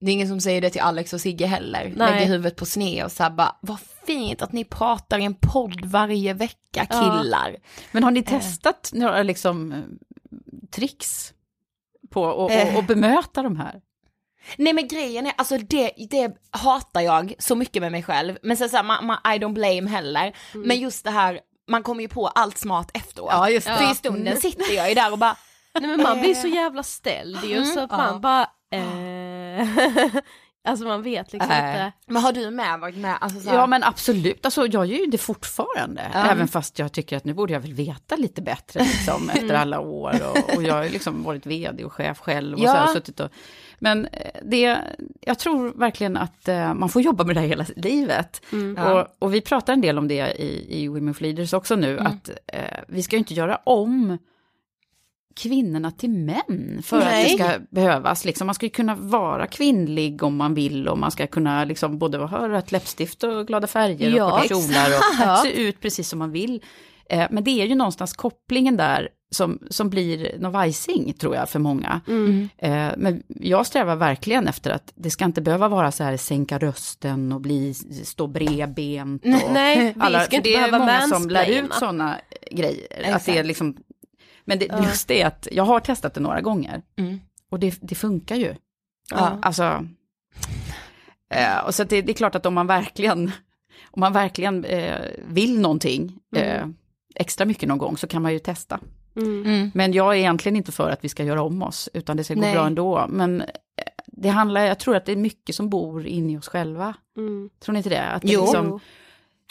Det är ingen som säger det till Alex och Sigge heller. Nej. Lägger huvudet på sned och så här bara, vad fint att ni pratar i en podd varje vecka Ja. killar. Men har ni testat några liksom eh, tricks på att Eh. bemöta de här? Nej men grejen är, alltså det, det hatar jag så mycket med mig själv. Men sen så här, man, man, I don't blame heller. Men just det här, man kommer ju på allt smart efteråt. Ja, just det. För i stunden sitter jag ju där och bara, Nej men man blir så jävla ställd ju så att man bara eh... Alltså man vet liksom Nej. inte. men har du med varit med? Alltså, så här, Ja men absolut, alltså, jag gör ju det fortfarande. Även fast jag tycker att nu borde jag väl veta lite bättre liksom, efter alla år. Och, och jag har ju liksom varit vd och chef själv. Och Ja. så har jag suttit och, men eh, det, jag tror verkligen att eh, man får jobba med det här hela livet. Och, och vi pratar en del om det i, i Women for Leaders också nu, att eh, vi ska ju inte göra om kvinnorna till män för att det Nej. ska behövas. Liksom. Man ska ju kunna vara kvinnlig om man vill och man ska kunna liksom både ha rött läppstift och glada färger Ja, och korta kjolar och se ut precis som man vill. Eh, men det är ju någonstans kopplingen där som, som blir något vajsing tror jag för många. Mm. Eh, men jag strävar verkligen efter att det ska inte behöva vara så här sänka rösten och bli, stå bredbent. Och Nej, vi alla, ska för inte det är behöva många som lär ut sådana grejer. Att Exakt. det är liksom, men det, just det att jag har testat det några gånger. Mm. Och det, det funkar ju. Ja. Alltså, eh, och så att det, det är klart att om man verkligen om man verkligen eh, vill någonting eh, Mm. extra mycket någon gång så kan man ju testa. Mm. Mm. Men jag är egentligen inte för att vi ska göra om oss, utan det ska gå Nej. bra ändå. Men eh, det handlar, jag tror att det är mycket som bor inne i oss själva. Mm. Tror ni inte det? Att det Jo. liksom,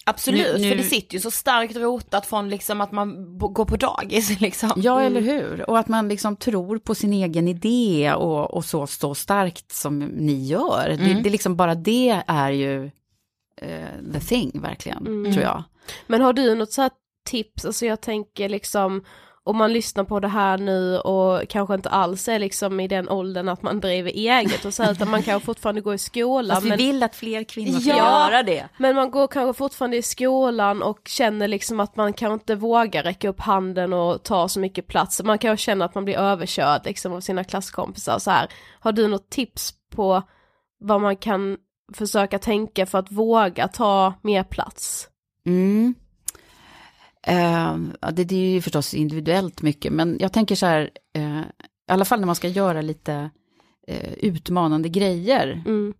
Absolut, Nu- nu- för det sitter ju så starkt rotat från liksom att man går på dagis liksom. ja, eller hur? Och att man liksom tror på sin egen idé och, och så, så starkt som ni gör. Det, Mm. det är liksom bara det är ju eh, the thing, verkligen, Mm. tror jag. Men har du något så här tips, alltså jag tänker liksom om man lyssnar på det här nu och kanske inte alls är liksom i den åldern att man driver eget och så här, utan man kan fortfarande gå i skolan. Fast vi Men, vill att fler kvinnor ska Ja. göra det. men man går kanske fortfarande i skolan och känner liksom att man kanske inte vågar räcka upp handen och ta så mycket plats. Man kanske känner att man blir överkörd liksom av sina klasskompisar och så här. Har du något tips på vad man kan försöka tänka för att våga ta mer plats? Mm. Eh, det, det är ju förstås individuellt mycket, men jag tänker så här, eh, i alla fall när man ska göra lite eh, utmanande grejer, Mm.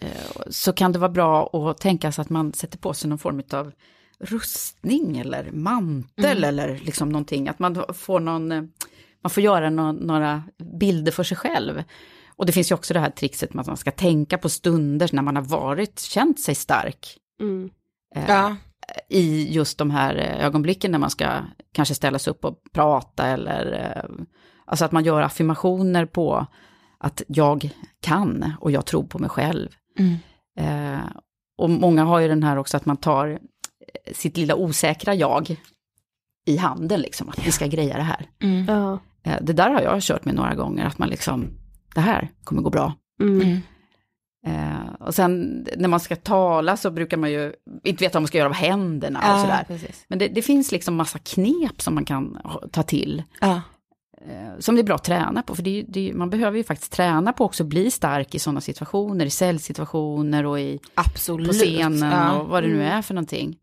eh, så kan det vara bra att tänka sig att man sätter på sig någon form av rustning eller mantel eller liksom någonting, att man får någon, eh, man får göra nå- några bilder för sig själv. Och det finns ju också det här trixet med att man ska tänka på stunder när man har varit, känt sig stark. Mm. Eh, Ja. I just de här eh, ögonblicken när man ska kanske ställa sig upp och prata eller eh, alltså att man gör affirmationer på att jag kan och jag tror på mig själv. Mm. Eh, och många har ju den här också att man tar eh, sitt lilla osäkra jag i handen liksom, att vi ska greja det här. Mm. Eh, det där har jag kört med några gånger, att man liksom, det här kommer gå bra. Mm. Eh, och sen när man ska tala så brukar man ju inte veta vad man ska göra av händerna och Ja, sådär. precis. Men det, det finns liksom massa knep som man kan ta till. Ja. Eh, som det är bra att träna på. För det, det, man behöver ju faktiskt träna på också att bli stark i sådana situationer. I säljsituationer och i, Absolut. på scenen Ja. och vad det nu Mm. är för någonting.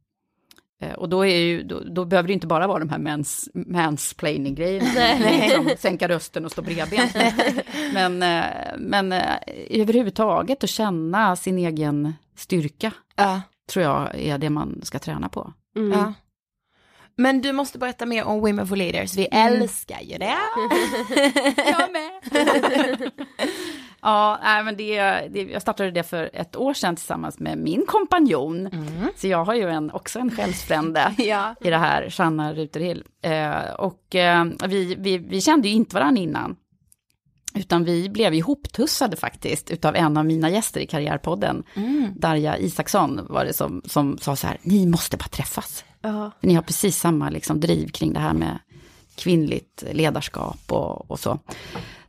Eh, och då, är ju, då, då behöver det inte bara vara de här mans, mansplaining-grejerna. Nej. Liksom, sänka rösten och stå bredbent. men eh, men eh, överhuvudtaget att känna sin egen styrka Ja. tror jag är det man ska träna på. Mm. Ja. Men du måste berätta mer om Women for Leaders, vi Mm. älskar ju det. jag med. Ja, nej, men det, det, jag startade det för ett år sedan tillsammans med min kompanjon. Så jag har ju en, också en själsfrände Ja. i det här, Sanna Ruterhill. Eh, och eh, vi, vi, vi kände ju inte varandra innan. Utan vi blev ihoptussade faktiskt utav en av mina gäster i Karriärpodden. Darja Isaksson var det som, som sa så här, ni måste bara träffas. För ni har precis samma liksom, driv kring det här med kvinnligt ledarskap och, och så.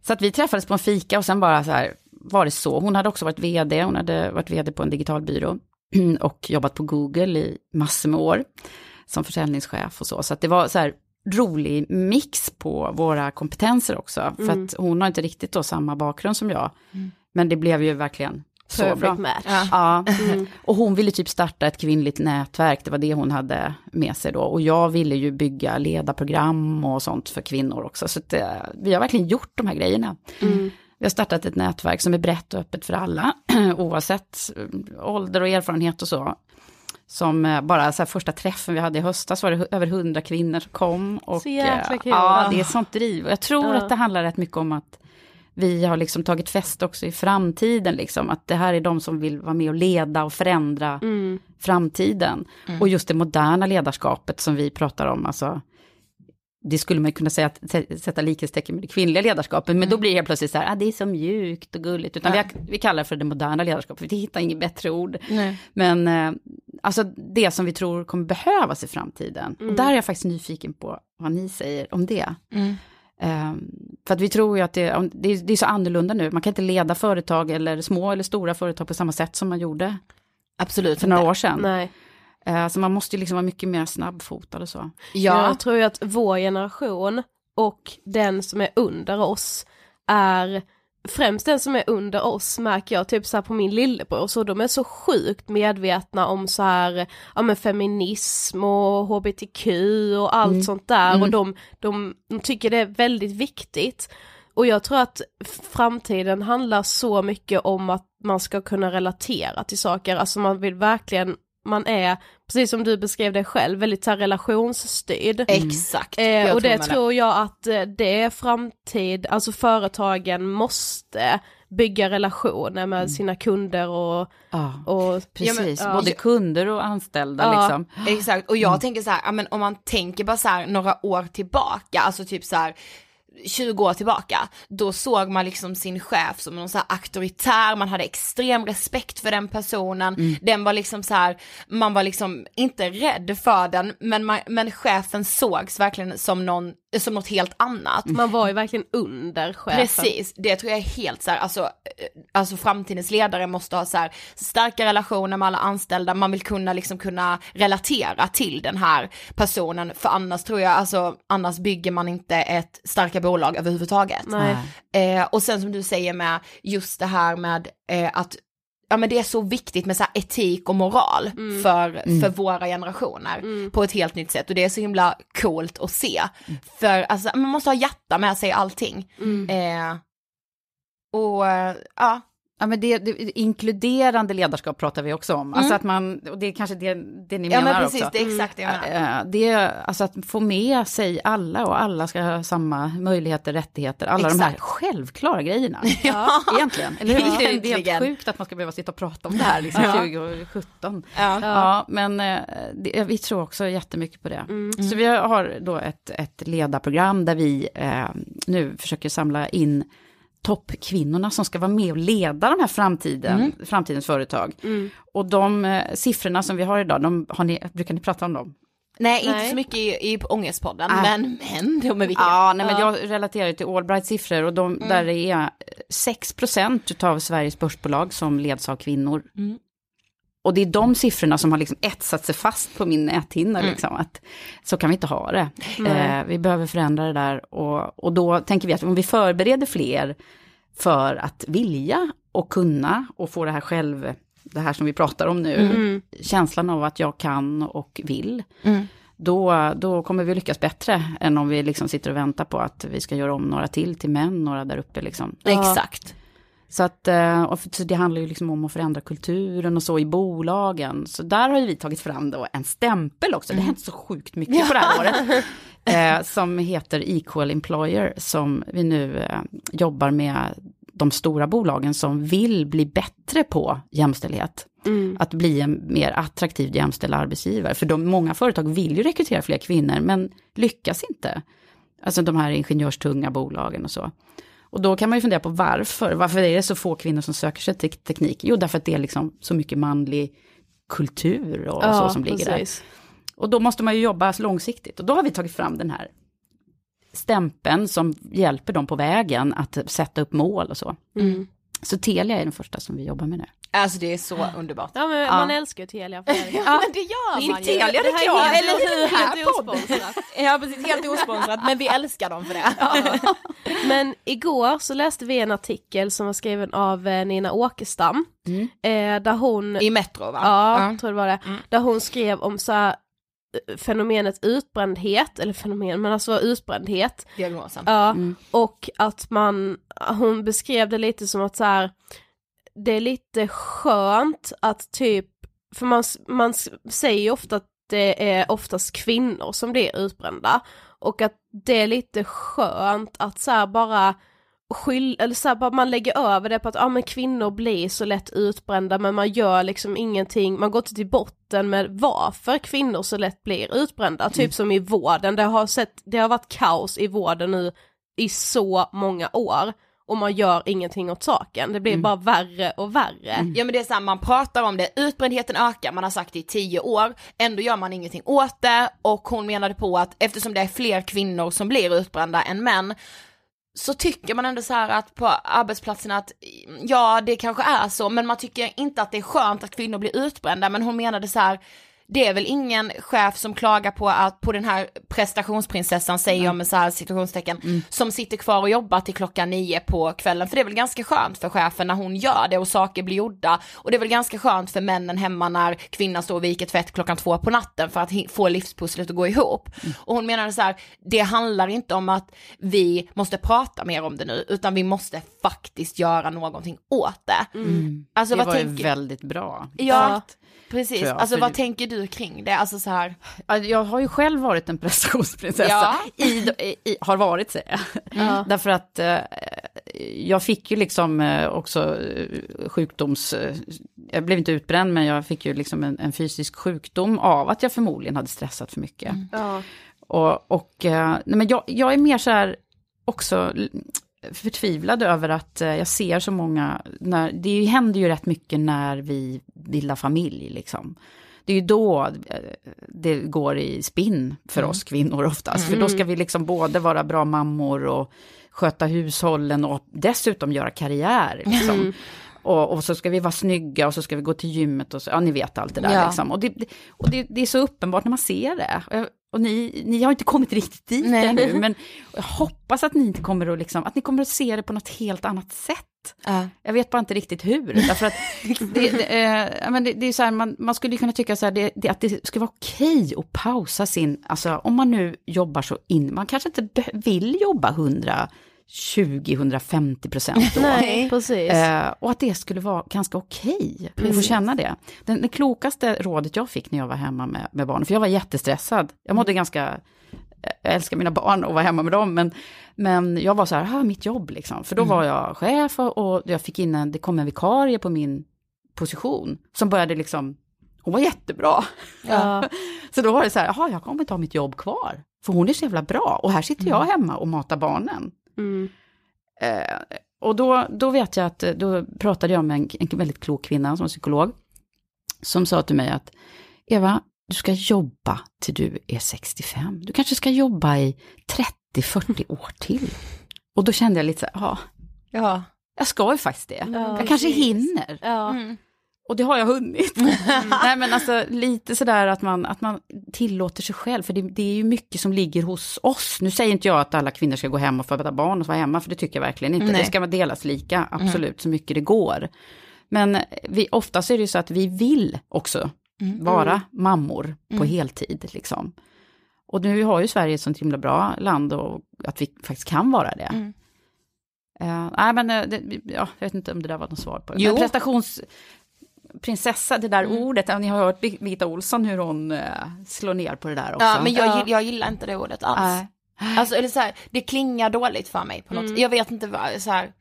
Så att vi träffades på en fika och sen bara så här var det så. Hon hade också varit vd, hon hade varit vd på en digital byrå och jobbat på Google i massor med år som försäljningschef och så. Så att det var så här rolig mix på våra kompetenser också. För att hon har inte riktigt då samma bakgrund som jag. Men det blev ju verkligen. Perfect match. Ja. Ja, och hon ville typ starta ett kvinnligt nätverk, det var det hon hade med sig då. Och jag ville ju bygga ledarprogram och sånt för kvinnor också. Så att, eh, vi har verkligen gjort de här grejerna. Vi har startat ett nätverk som är brett och öppet för alla, oavsett eh, ålder och erfarenhet och så. Som eh, bara så här, första träffen vi hade i höstas var det över hundra kvinnor som kom. Och, Så jäkla kul. Ja, det är sånt driv. Och jag tror Ja. att det handlar rätt mycket om att vi har liksom tagit fäste också i framtiden, liksom, att det här är de som vill vara med och leda och förändra Mm. framtiden. Och just det moderna ledarskapet som vi pratar om, alltså, det skulle man kunna säga att sä- sätta likhetstecken med det kvinnliga ledarskapet, men då blir det helt plötsligt så här, ah, det är så mjukt och gulligt, utan Ja. vi, vi kallar det för det moderna ledarskapet, vi hittar inget bättre ord. Nej. Men eh, alltså det som vi tror kommer behövas i framtiden, och där är jag faktiskt nyfiken på vad ni säger om det. Mm. Eh, för att vi tror ju att det, det, är, det är så annorlunda nu, man kan inte leda företag eller små eller stora företag på samma sätt som man gjorde Absolut. för några år sedan. Nej. Eh, så man måste ju liksom vara mycket mer snabbfotad och så. Ja. Jag tror ju att vår generation och den som är under oss är Främst den som är under oss märker jag typ så här på min lillebror, så de är så sjukt medvetna om så här, ja men feminism och hbtq och allt sånt där. Och de, de, de tycker det är väldigt viktigt. Och jag tror att framtiden handlar så mycket om att man ska kunna relatera till saker, alltså man vill verkligen man är, precis som du beskrev det själv, väldigt så här relationsstyrd. Exakt. Eh, Jag och det tror jag att eh, det är framtid, alltså företagen måste bygga relationer med sina kunder och, Ja, och precis. ja. Både kunder och anställda Ja. liksom. Exakt, och jag tänker så här, ja, men om man tänker bara så här några år tillbaka, alltså typ så här 20 år tillbaka, då såg man liksom sin chef som någon så här auktoritär, man hade extrem respekt för den personen, den var liksom så här, man var liksom inte rädd för den, men, man, men chefen sågs verkligen som någon, som något helt annat. man var ju verkligen under chefen. Precis, det tror jag är helt så här, alltså, eh, alltså framtidens ledare måste ha så här starka relationer med alla anställda, man vill kunna liksom kunna relatera till den här personen, för annars tror jag, alltså annars bygger man inte ett starka bolag överhuvudtaget. Nej. Eh, och sen som du säger med just det här med eh, att Ja men det är så viktigt med så här etik och moral för, för våra generationer på ett helt nytt sätt. Och det är så himla coolt att se. För alltså, man måste ha hjärta med sig allting. Eh, och ja, Ja, men det, det, inkluderande ledarskap pratar vi också om. Alltså att man, och det är kanske det, det ni ja menar men precis också. det är exakt det jag menar. Eh, Det alltså att få med sig alla och alla ska ha samma möjligheter, rättigheter, alla de här Exakt. självklara grejerna. Ja. Egentligen. Eller hur? Det är helt sjukt att man ska behöva sitta och prata om det här liksom, Ja. 2017. Ja. Ja, men eh, det, vi tror också jättemycket på det. Mm. Så vi har då ett, ett ledarprogram där vi eh, nu försöker samla in toppkvinnorna som ska vara med och leda de här framtiden, Mm. framtidens företag. Och de eh, siffrorna som vi har idag, de, har ni, brukar ni prata om dem? Nej, inte Nej. så mycket i, i Ångestpodden, Ah. men, men de är viktiga. Ja, nej, men jag relaterar till Allbrights siffror och de, där det är 6% av Sveriges börsbolag som leds av kvinnor. Och det är de siffrorna som har liksom etsat sig fast på min näthinna. Liksom, att så kan vi inte ha det. Eh, vi behöver förändra det där. Och, och då tänker vi att om vi förbereder fler för att vilja och kunna och få det här själv, det här som vi pratar om nu, känslan av att jag kan och vill, då, då kommer vi lyckas bättre än om vi liksom sitter och väntar på att vi ska göra om några till till män, några där uppe liksom. Exakt. Så, att, eh, och för- så det handlar ju liksom om att förändra kulturen och så i bolagen. Så där har ju vi tagit fram då en stämpel också, det har hänt så sjukt mycket på det här året. Eh, som heter Equal Employer, som vi nu eh, jobbar med de stora bolagen som vill bli bättre på jämställdhet. Att bli en mer attraktiv jämställd arbetsgivare. För de, många företag vill ju rekrytera fler kvinnor, men lyckas inte. Alltså de här ingenjörstunga bolagen och så. Och då kan man ju fundera på varför. Varför är det så få kvinnor som söker sig till teknik? Jo, därför att det är liksom så mycket manlig kultur och så som ligger där. precis. Och då måste man ju jobba långsiktigt. Och då har vi tagit fram den här stämpeln som hjälper dem på vägen att sätta upp mål och så. Så Telia är den första som vi jobbar med nu. Alltså det är så underbart. Ja men man älskar ju Telia för det. Ja, men det gör man ju. Telia det reklam, ja, eller eller hur? Här Helt osponsrat. Ja precis, helt osponsrat, men vi älskar dem för det. Men igår så läste vi en artikel som var skriven av eh, Nina Åkestam. Eh, där hon, I Metro va? ja, tror det var det, där hon skrev om så här, eh, fenomenet utbrändhet, eller fenomen, men alltså utbrändhet. Diagnosen. Ja, och att man, hon beskrev det lite som att så här, det är lite skönt att typ, för man, man säger ju ofta att det är oftast kvinnor som blir utbrända, och att det är lite skönt att så bara skyll, eller så bara man lägger över det på att ja men kvinnor blir så lätt utbrända men man gör liksom ingenting, man går inte till botten med varför kvinnor så lätt blir utbrända, typ som i vården, det har, sett, det har varit kaos i vården nu i så många år och man gör ingenting åt saken, det blir bara värre och värre. Ja men det är så man pratar om det, utbrändheten ökar, man har sagt det i tio år, ändå gör man ingenting åt det och hon menade på att eftersom det är fler kvinnor som blir utbrända än män så tycker man ändå så här att på arbetsplatserna att ja det kanske är så men man tycker inte att det är skönt att kvinnor blir utbrända men hon menade så här det är väl ingen chef som klagar på att på den här prestationsprinsessan säger jag med så här situationstecken som sitter kvar och jobbar till klockan nio på kvällen för det är väl ganska skönt för chefen när hon gör det och saker blir gjorda och det är väl ganska skönt för männen hemma när kvinnan står och viker tvätt klockan två på natten för att få livspusslet att gå ihop. Och hon menade så här, det handlar inte om att vi måste prata mer om det nu utan vi måste faktiskt göra någonting åt det. Alltså det vad var ju tänker väldigt bra. Ja, precis. alltså vad tänker du kring det? Alltså så här. Ja, Jag har ju själv varit en prestationsprinsessa. Ja. I, i, har varit säger jag. Därför att eh, jag fick ju liksom eh, också eh, sjukdoms... Eh, jag blev inte utbränd men jag fick ju liksom en, en fysisk sjukdom av att jag förmodligen hade stressat för mycket. Ja. Och, och eh, nej, men jag, jag är mer så här också förtvivlad över att eh, jag ser så många, när, det händer ju rätt mycket när vi bildar familj liksom. Det är ju då eh, det går i spinn för oss kvinnor oftast. För då ska vi liksom både vara bra mammor och sköta hushållen och dessutom göra karriär. Liksom. Och, och så ska vi vara snygga och så ska vi gå till gymmet och så, ja ni vet allt det där Ja. liksom. Och, det, och det, det är så uppenbart när man ser det. Jag- och ni, ni har inte kommit riktigt dit Nej. ännu, men jag hoppas att ni inte kommer att liksom, att ni kommer att se det på något helt annat sätt. Ja. Jag vet bara inte riktigt hur. Därför att det, det, eh, men det, det är så här, man, man skulle kunna tycka så här, det, det, att det ska vara okej att pausa sin, alltså om man nu jobbar så in, man kanske inte vill jobba 120-150 procent då. Nej, precis. Eh, och att det skulle vara ganska okej att få känna det. Den, det klokaste rådet jag fick när jag var hemma med, med barnen, för jag var jättestressad. Jag mådde ganska, jag älskar mina barn och var hemma med dem, men, men jag var så här, "Ah, mitt jobb liksom. För då var jag chef och, och jag fick in en, det kom en vikarie på min position, som började liksom, hon var jättebra. Ja. Så då var det så här, jaha, jag kommer ta mitt jobb kvar. För hon är så jävla bra, och här sitter jag hemma och matar barnen. Mm. Eh, och då, då vet jag att, eh, då pratade jag med en, en väldigt klok kvinna som psykolog, som sa till mig att Eva, du ska jobba till du är 65. Du kanske ska jobba i 30-40 år till. Och då kände jag lite så här, ja, Ja. jag ska ju faktiskt det. Ja, jag kanske precis. hinner. Ja. Och det har jag hunnit. Nej men alltså lite sådär att man, att man tillåter sig själv, för det, det är ju mycket som ligger hos oss. Nu säger inte jag att alla kvinnor ska gå hem och föda barn och vara hemma, för det tycker jag verkligen inte. Nej. Det ska delas lika, absolut, så mycket det går. Men vi, oftast är det ju så att vi vill också vara mammor på heltid liksom. Och nu har ju Sverige ett sånt himla bra land och att vi faktiskt kan vara det. Mm. Eh, nej men, eh, det, ja, jag vet inte om det där var något svar på det. Jo. Men prestations... Prinsessa, det där ordet, ja, ni har hört Bir- Birgitta Olsson hur hon eh, slår ner på det där också. Ja, men jag, Ja. jag gillar inte det ordet alls. Nej. Alltså eller så här, det klingar dåligt för mig på något Mm. Jag vet inte vad, så här.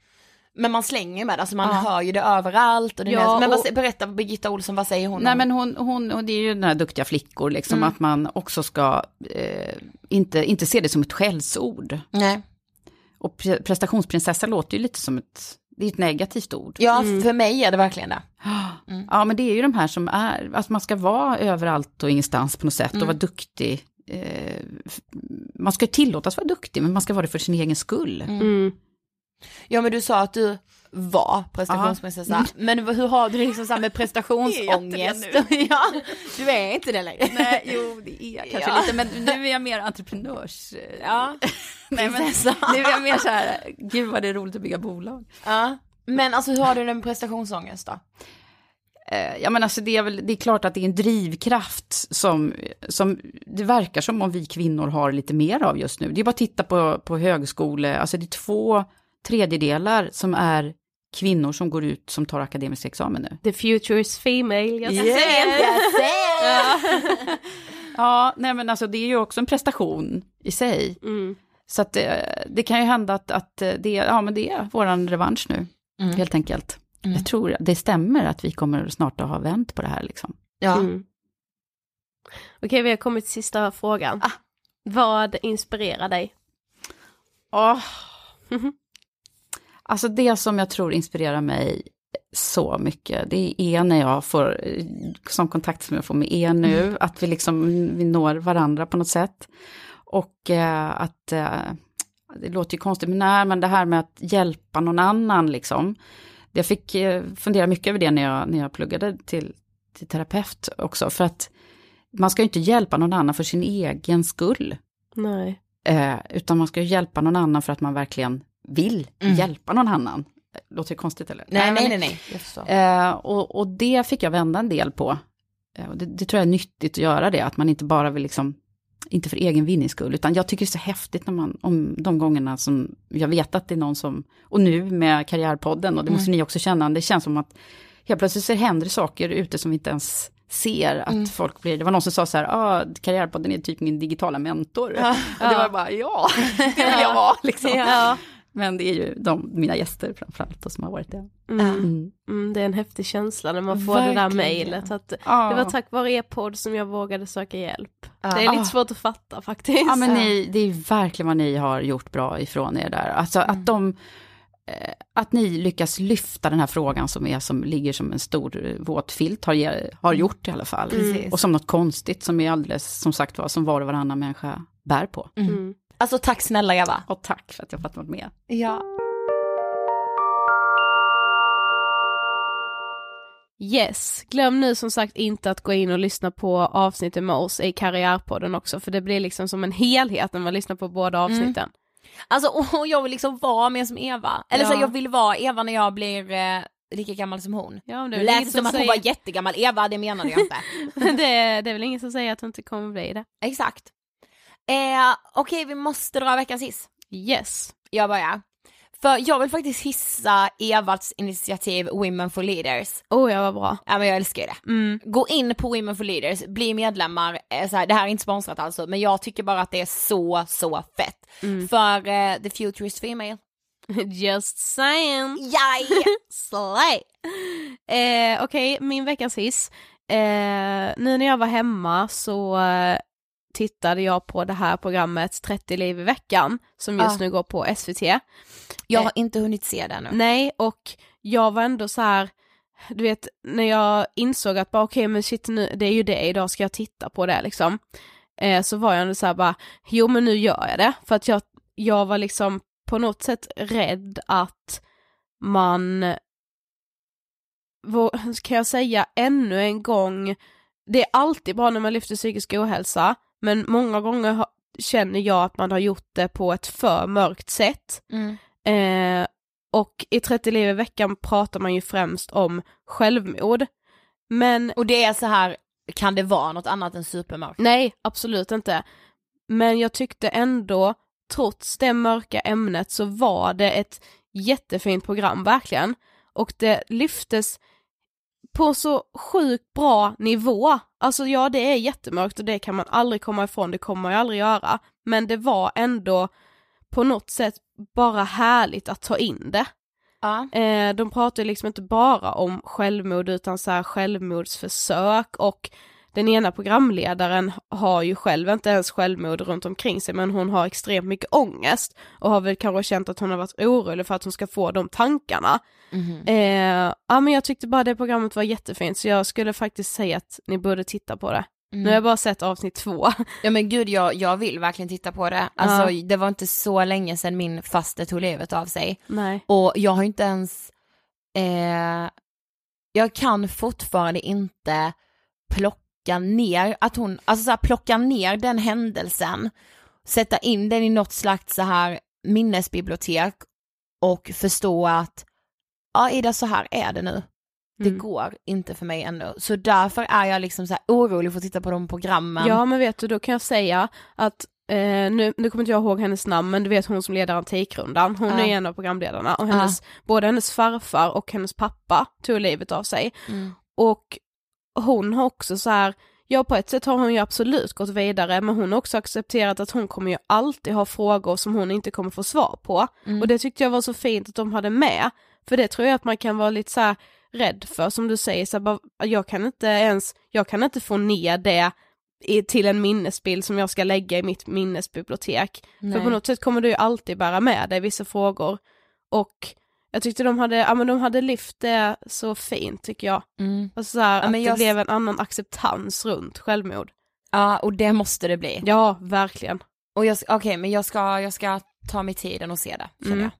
Men man slänger med det, alltså man Ja. hör ju det överallt. Och det Ja, men vad, och- berätta Birgitta Olsson, vad säger hon Nej om? men hon, hon, och det är ju den här duktiga flickor, liksom Mm. att man också ska eh, inte, inte se det som ett skällsord. Nej. Och pre- prestationsprinsessa låter ju lite som ett, det är ett negativt ord. Ja, för mig är det verkligen det. Ja, men det är ju de här som är, att man ska vara överallt och ingenstans på något sätt och vara duktig. Eh, man ska tillåtas vara duktig, men man ska vara det för sin egen skull. Mm. Ja men du sa att du var prestationsprinsessa, men hur har du liksom så med prestationsångest? ja, du är inte det längre. Nej, jo, det är jag kanske Ja. lite, men nu är jag mer entreprenörs... Ja, Nej, men nu är jag mer så här, gud vad det är roligt att bygga bolag. ja. Men alltså hur har du det med prestationsångest då? Eh, Ja men alltså det är väl, det är klart att det är en drivkraft som, som det verkar som om vi kvinnor har lite mer av just nu. Det är bara att titta på, på högskole, alltså det är två tredjedelar som är kvinnor som går ut som tar akademisk examen nu. The future is female, jag Yes. säger. Ja, nej men alltså det är ju också en prestation i sig. Mm. Så att det, det kan ju hända att, att det, ja, men det är våran revansch nu, helt enkelt. Jag tror det stämmer att vi kommer snart att ha vänt på det här liksom. Ja. Mm. Okej, vi har kommit till sista frågan. Ah. Vad inspirerar dig? Åh. Alltså det som jag tror inspirerar mig så mycket, det är när jag får, eh, som kontakt som jag får med er nu, att vi liksom, vi når varandra på något sätt. Och eh, att, eh, det låter ju konstigt, men nej, men det här med att hjälpa någon annan liksom. Jag fick eh, fundera mycket över det när jag, när jag pluggade till, till terapeut också, för att man ska ju inte hjälpa någon annan för sin egen skull. Nej. Eh, utan man ska ju hjälpa någon annan för att man verkligen vill Mm. hjälpa någon annan. Låter det konstigt eller? Nej, nej, nej, nej. Förstår. Eh, och, och det fick jag vända en del på. Eh, det, det tror jag är nyttigt att göra det, att man inte bara vill liksom, inte för egen vinnings skull, utan jag tycker det är så häftigt när man, om de gångerna som jag vet att det är någon som, och nu med Karriärpodden, och det måste ni också känna, det känns som att helt plötsligt så händer saker ute som vi inte ens ser att folk blir, det var någon som sa så här, ah, Karriärpodden är typ min digitala mentor. och det var bara, ja, det vill jag vara liksom. Ja. Men det är ju de, mina gäster framförallt som har varit det. Mm. Mm. Mm, det är en häftig känsla när man får det där Verkligen. mejlet. Att Ja. Det var tack vare er podd som jag vågade söka hjälp. Det är lite Ah. svårt att fatta faktiskt. Ja men ni, det är verkligen vad ni har gjort bra ifrån er där. Alltså att de, eh, att ni lyckas lyfta den här frågan som är som ligger som en stor våt filt har, ge- har gjort i alla fall. Precis. Och som något konstigt som är alldeles, som sagt var, som var och varannan människa bär på. Mm. Alltså tack snälla Eva. Och tack för att jag fått vara med. Ja. Yes, glöm nu som sagt inte att gå in och lyssna på avsnittet med oss i Karriärpodden också, för det blir liksom som en helhet när man lyssnar på båda avsnitten. Alltså och jag vill liksom vara mer som Eva. Eller så Ja. här, jag vill vara Eva när jag blir eh, lika gammal som hon. Ja, det lät som att hon säger... var jättegammal, Eva det menade jag inte. det, det är väl ingen som säger att hon inte kommer bli det. Exakt. Eh, Okej vi måste dra veckans hiss. Yes. Jag börjar. För jag vill faktiskt hissa Evats initiativ Women for Leaders. Oh ja, vad bra. Ja men jag älskar ju det. Mm. Gå in på Women for Leaders, bli medlemmar, eh, så här, det här är inte sponsrat alltså, men jag tycker bara att det är så, så fett. Mm. För eh, the future is female. Just saying. Jaj! Slay! Eh, Okej, min veckans hiss. Eh, nu när jag var hemma så eh, tittade jag på det här programmet 30 liv i veckan som just Ah. nu går på SVT. Jag Eh, har inte hunnit se det nu. Nej, och jag var ändå så här, du vet, när jag insåg att bara okej men shit nu, det är ju det, idag ska jag titta på det liksom. Eh, så var jag ändå så här bara, jo men nu gör jag det. För att jag, jag var liksom på något sätt rädd att man, ska jag säga, ännu en gång, det är alltid bra när man lyfter psykisk ohälsa, men många gånger ha, känner jag att man har gjort det på ett för mörkt sätt. Mm. Eh, och i 30 liv i veckan pratar man ju främst om självmord. Men Och det är så här, kan det vara något annat än supermörkt? nej, absolut inte. Men jag tyckte ändå, trots det mörka ämnet, så var det ett jättefint program, verkligen. Och det lyftes på så sjukt bra nivå. Alltså ja, det är jättemörkt och det kan man aldrig komma ifrån, det kommer ju aldrig göra. Men det var ändå på något sätt bara härligt att ta in det. Ja. Eh, de pratar ju liksom inte bara om självmord utan så här självmordsförsök och den ena programledaren har ju själv inte ens självmord runt omkring sig men hon har extremt mycket ångest och har väl kanske känt att hon har varit orolig för att hon ska få de tankarna. Mhm. Eh, ja men jag tyckte bara det programmet var jättefint så jag skulle faktiskt säga att ni borde titta på det. Nu har jag bara sett avsnitt två. Ja men gud jag, jag vill verkligen titta på det. Alltså det var inte så länge sedan min faste tog livet av sig. Nej. Och jag har inte ens, eh, jag kan fortfarande inte plocka ner, att hon, alltså så här, plocka ner den händelsen, sätta in den i något slags så här minnesbibliotek och förstå att, ja Ida så här är det nu. Det Mm. går inte för mig ännu. Så därför är jag liksom så här orolig för att titta på de programmen. Ja men vet du, då kan jag säga att eh, nu, nu kommer inte jag ihåg hennes namn men du vet hon som leder Antikrundan, hon Ja. är en av programledarna och hennes, både hennes farfar och hennes pappa tog livet av sig. Mm. Och hon har också så här, ja på ett sätt har hon ju absolut gått vidare men hon har också accepterat att hon kommer ju alltid ha frågor som hon inte kommer få svar på. Mm. Och det tyckte jag var så fint att de hade med, för det tror jag att man kan vara lite så här rädd för, som du säger, så här, bara, jag kan inte ens, jag kan inte få ner det i, till en minnesbild som jag ska lägga i mitt minnesbibliotek. För Nej. på något sätt kommer du ju alltid bära med dig vissa frågor. Och jag tyckte de hade, ja men de hade lyft det så fint tycker jag. Mm. Alltså så här, Ja, att men det jag- blev en annan acceptans runt självmord. Ja, och det måste det bli. Ja, verkligen. Och jag, okej, men jag ska, jag ska ta mig tiden och se det, känner Mm. jag.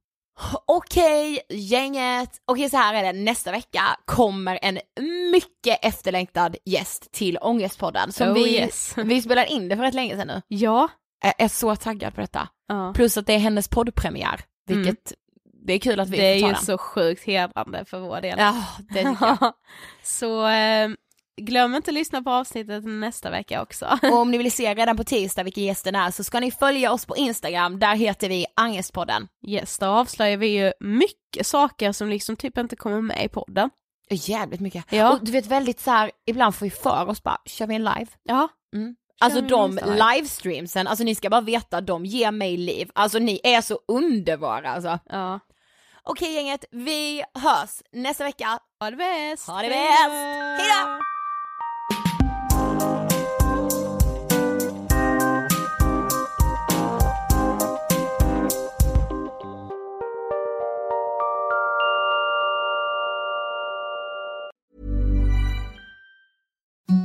Okej, gänget. Okej, så här är det. Nästa vecka kommer en mycket efterlängtad gäst till Ångestpodden. Som Oh, vi, yes. vi spelar in det för rätt länge sedan nu. Ja. Jag är så taggad på detta. ja. Plus att det är hennes poddpremiär, vilket det är kul att vi Det är får ta ju den. så sjukt hedrande för vår del. Ja, det tycker jag. så eh, glöm inte att lyssna på avsnittet nästa vecka också. Och om ni vill se redan på tisdag vilken gästen är så ska ni följa oss på Instagram, där heter vi Angestpodden. Yes, då avslöjar vi ju mycket saker som liksom typ inte kommer med i podden. Jävligt mycket. Ja. Och du vet väldigt så här, ibland får vi för oss bara, kör vi en live? Ja. Mm. Alltså de livestreamsen, alltså ni ska bara veta, de ger mig liv. Alltså ni är så underbara alltså. Ja. Okej gänget, vi hörs nästa vecka. Ha det bäst! Ha det bäst! Hejdå!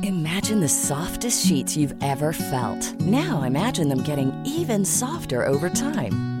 Imagine the softest sheets you've ever felt. Now imagine them getting even softer over time.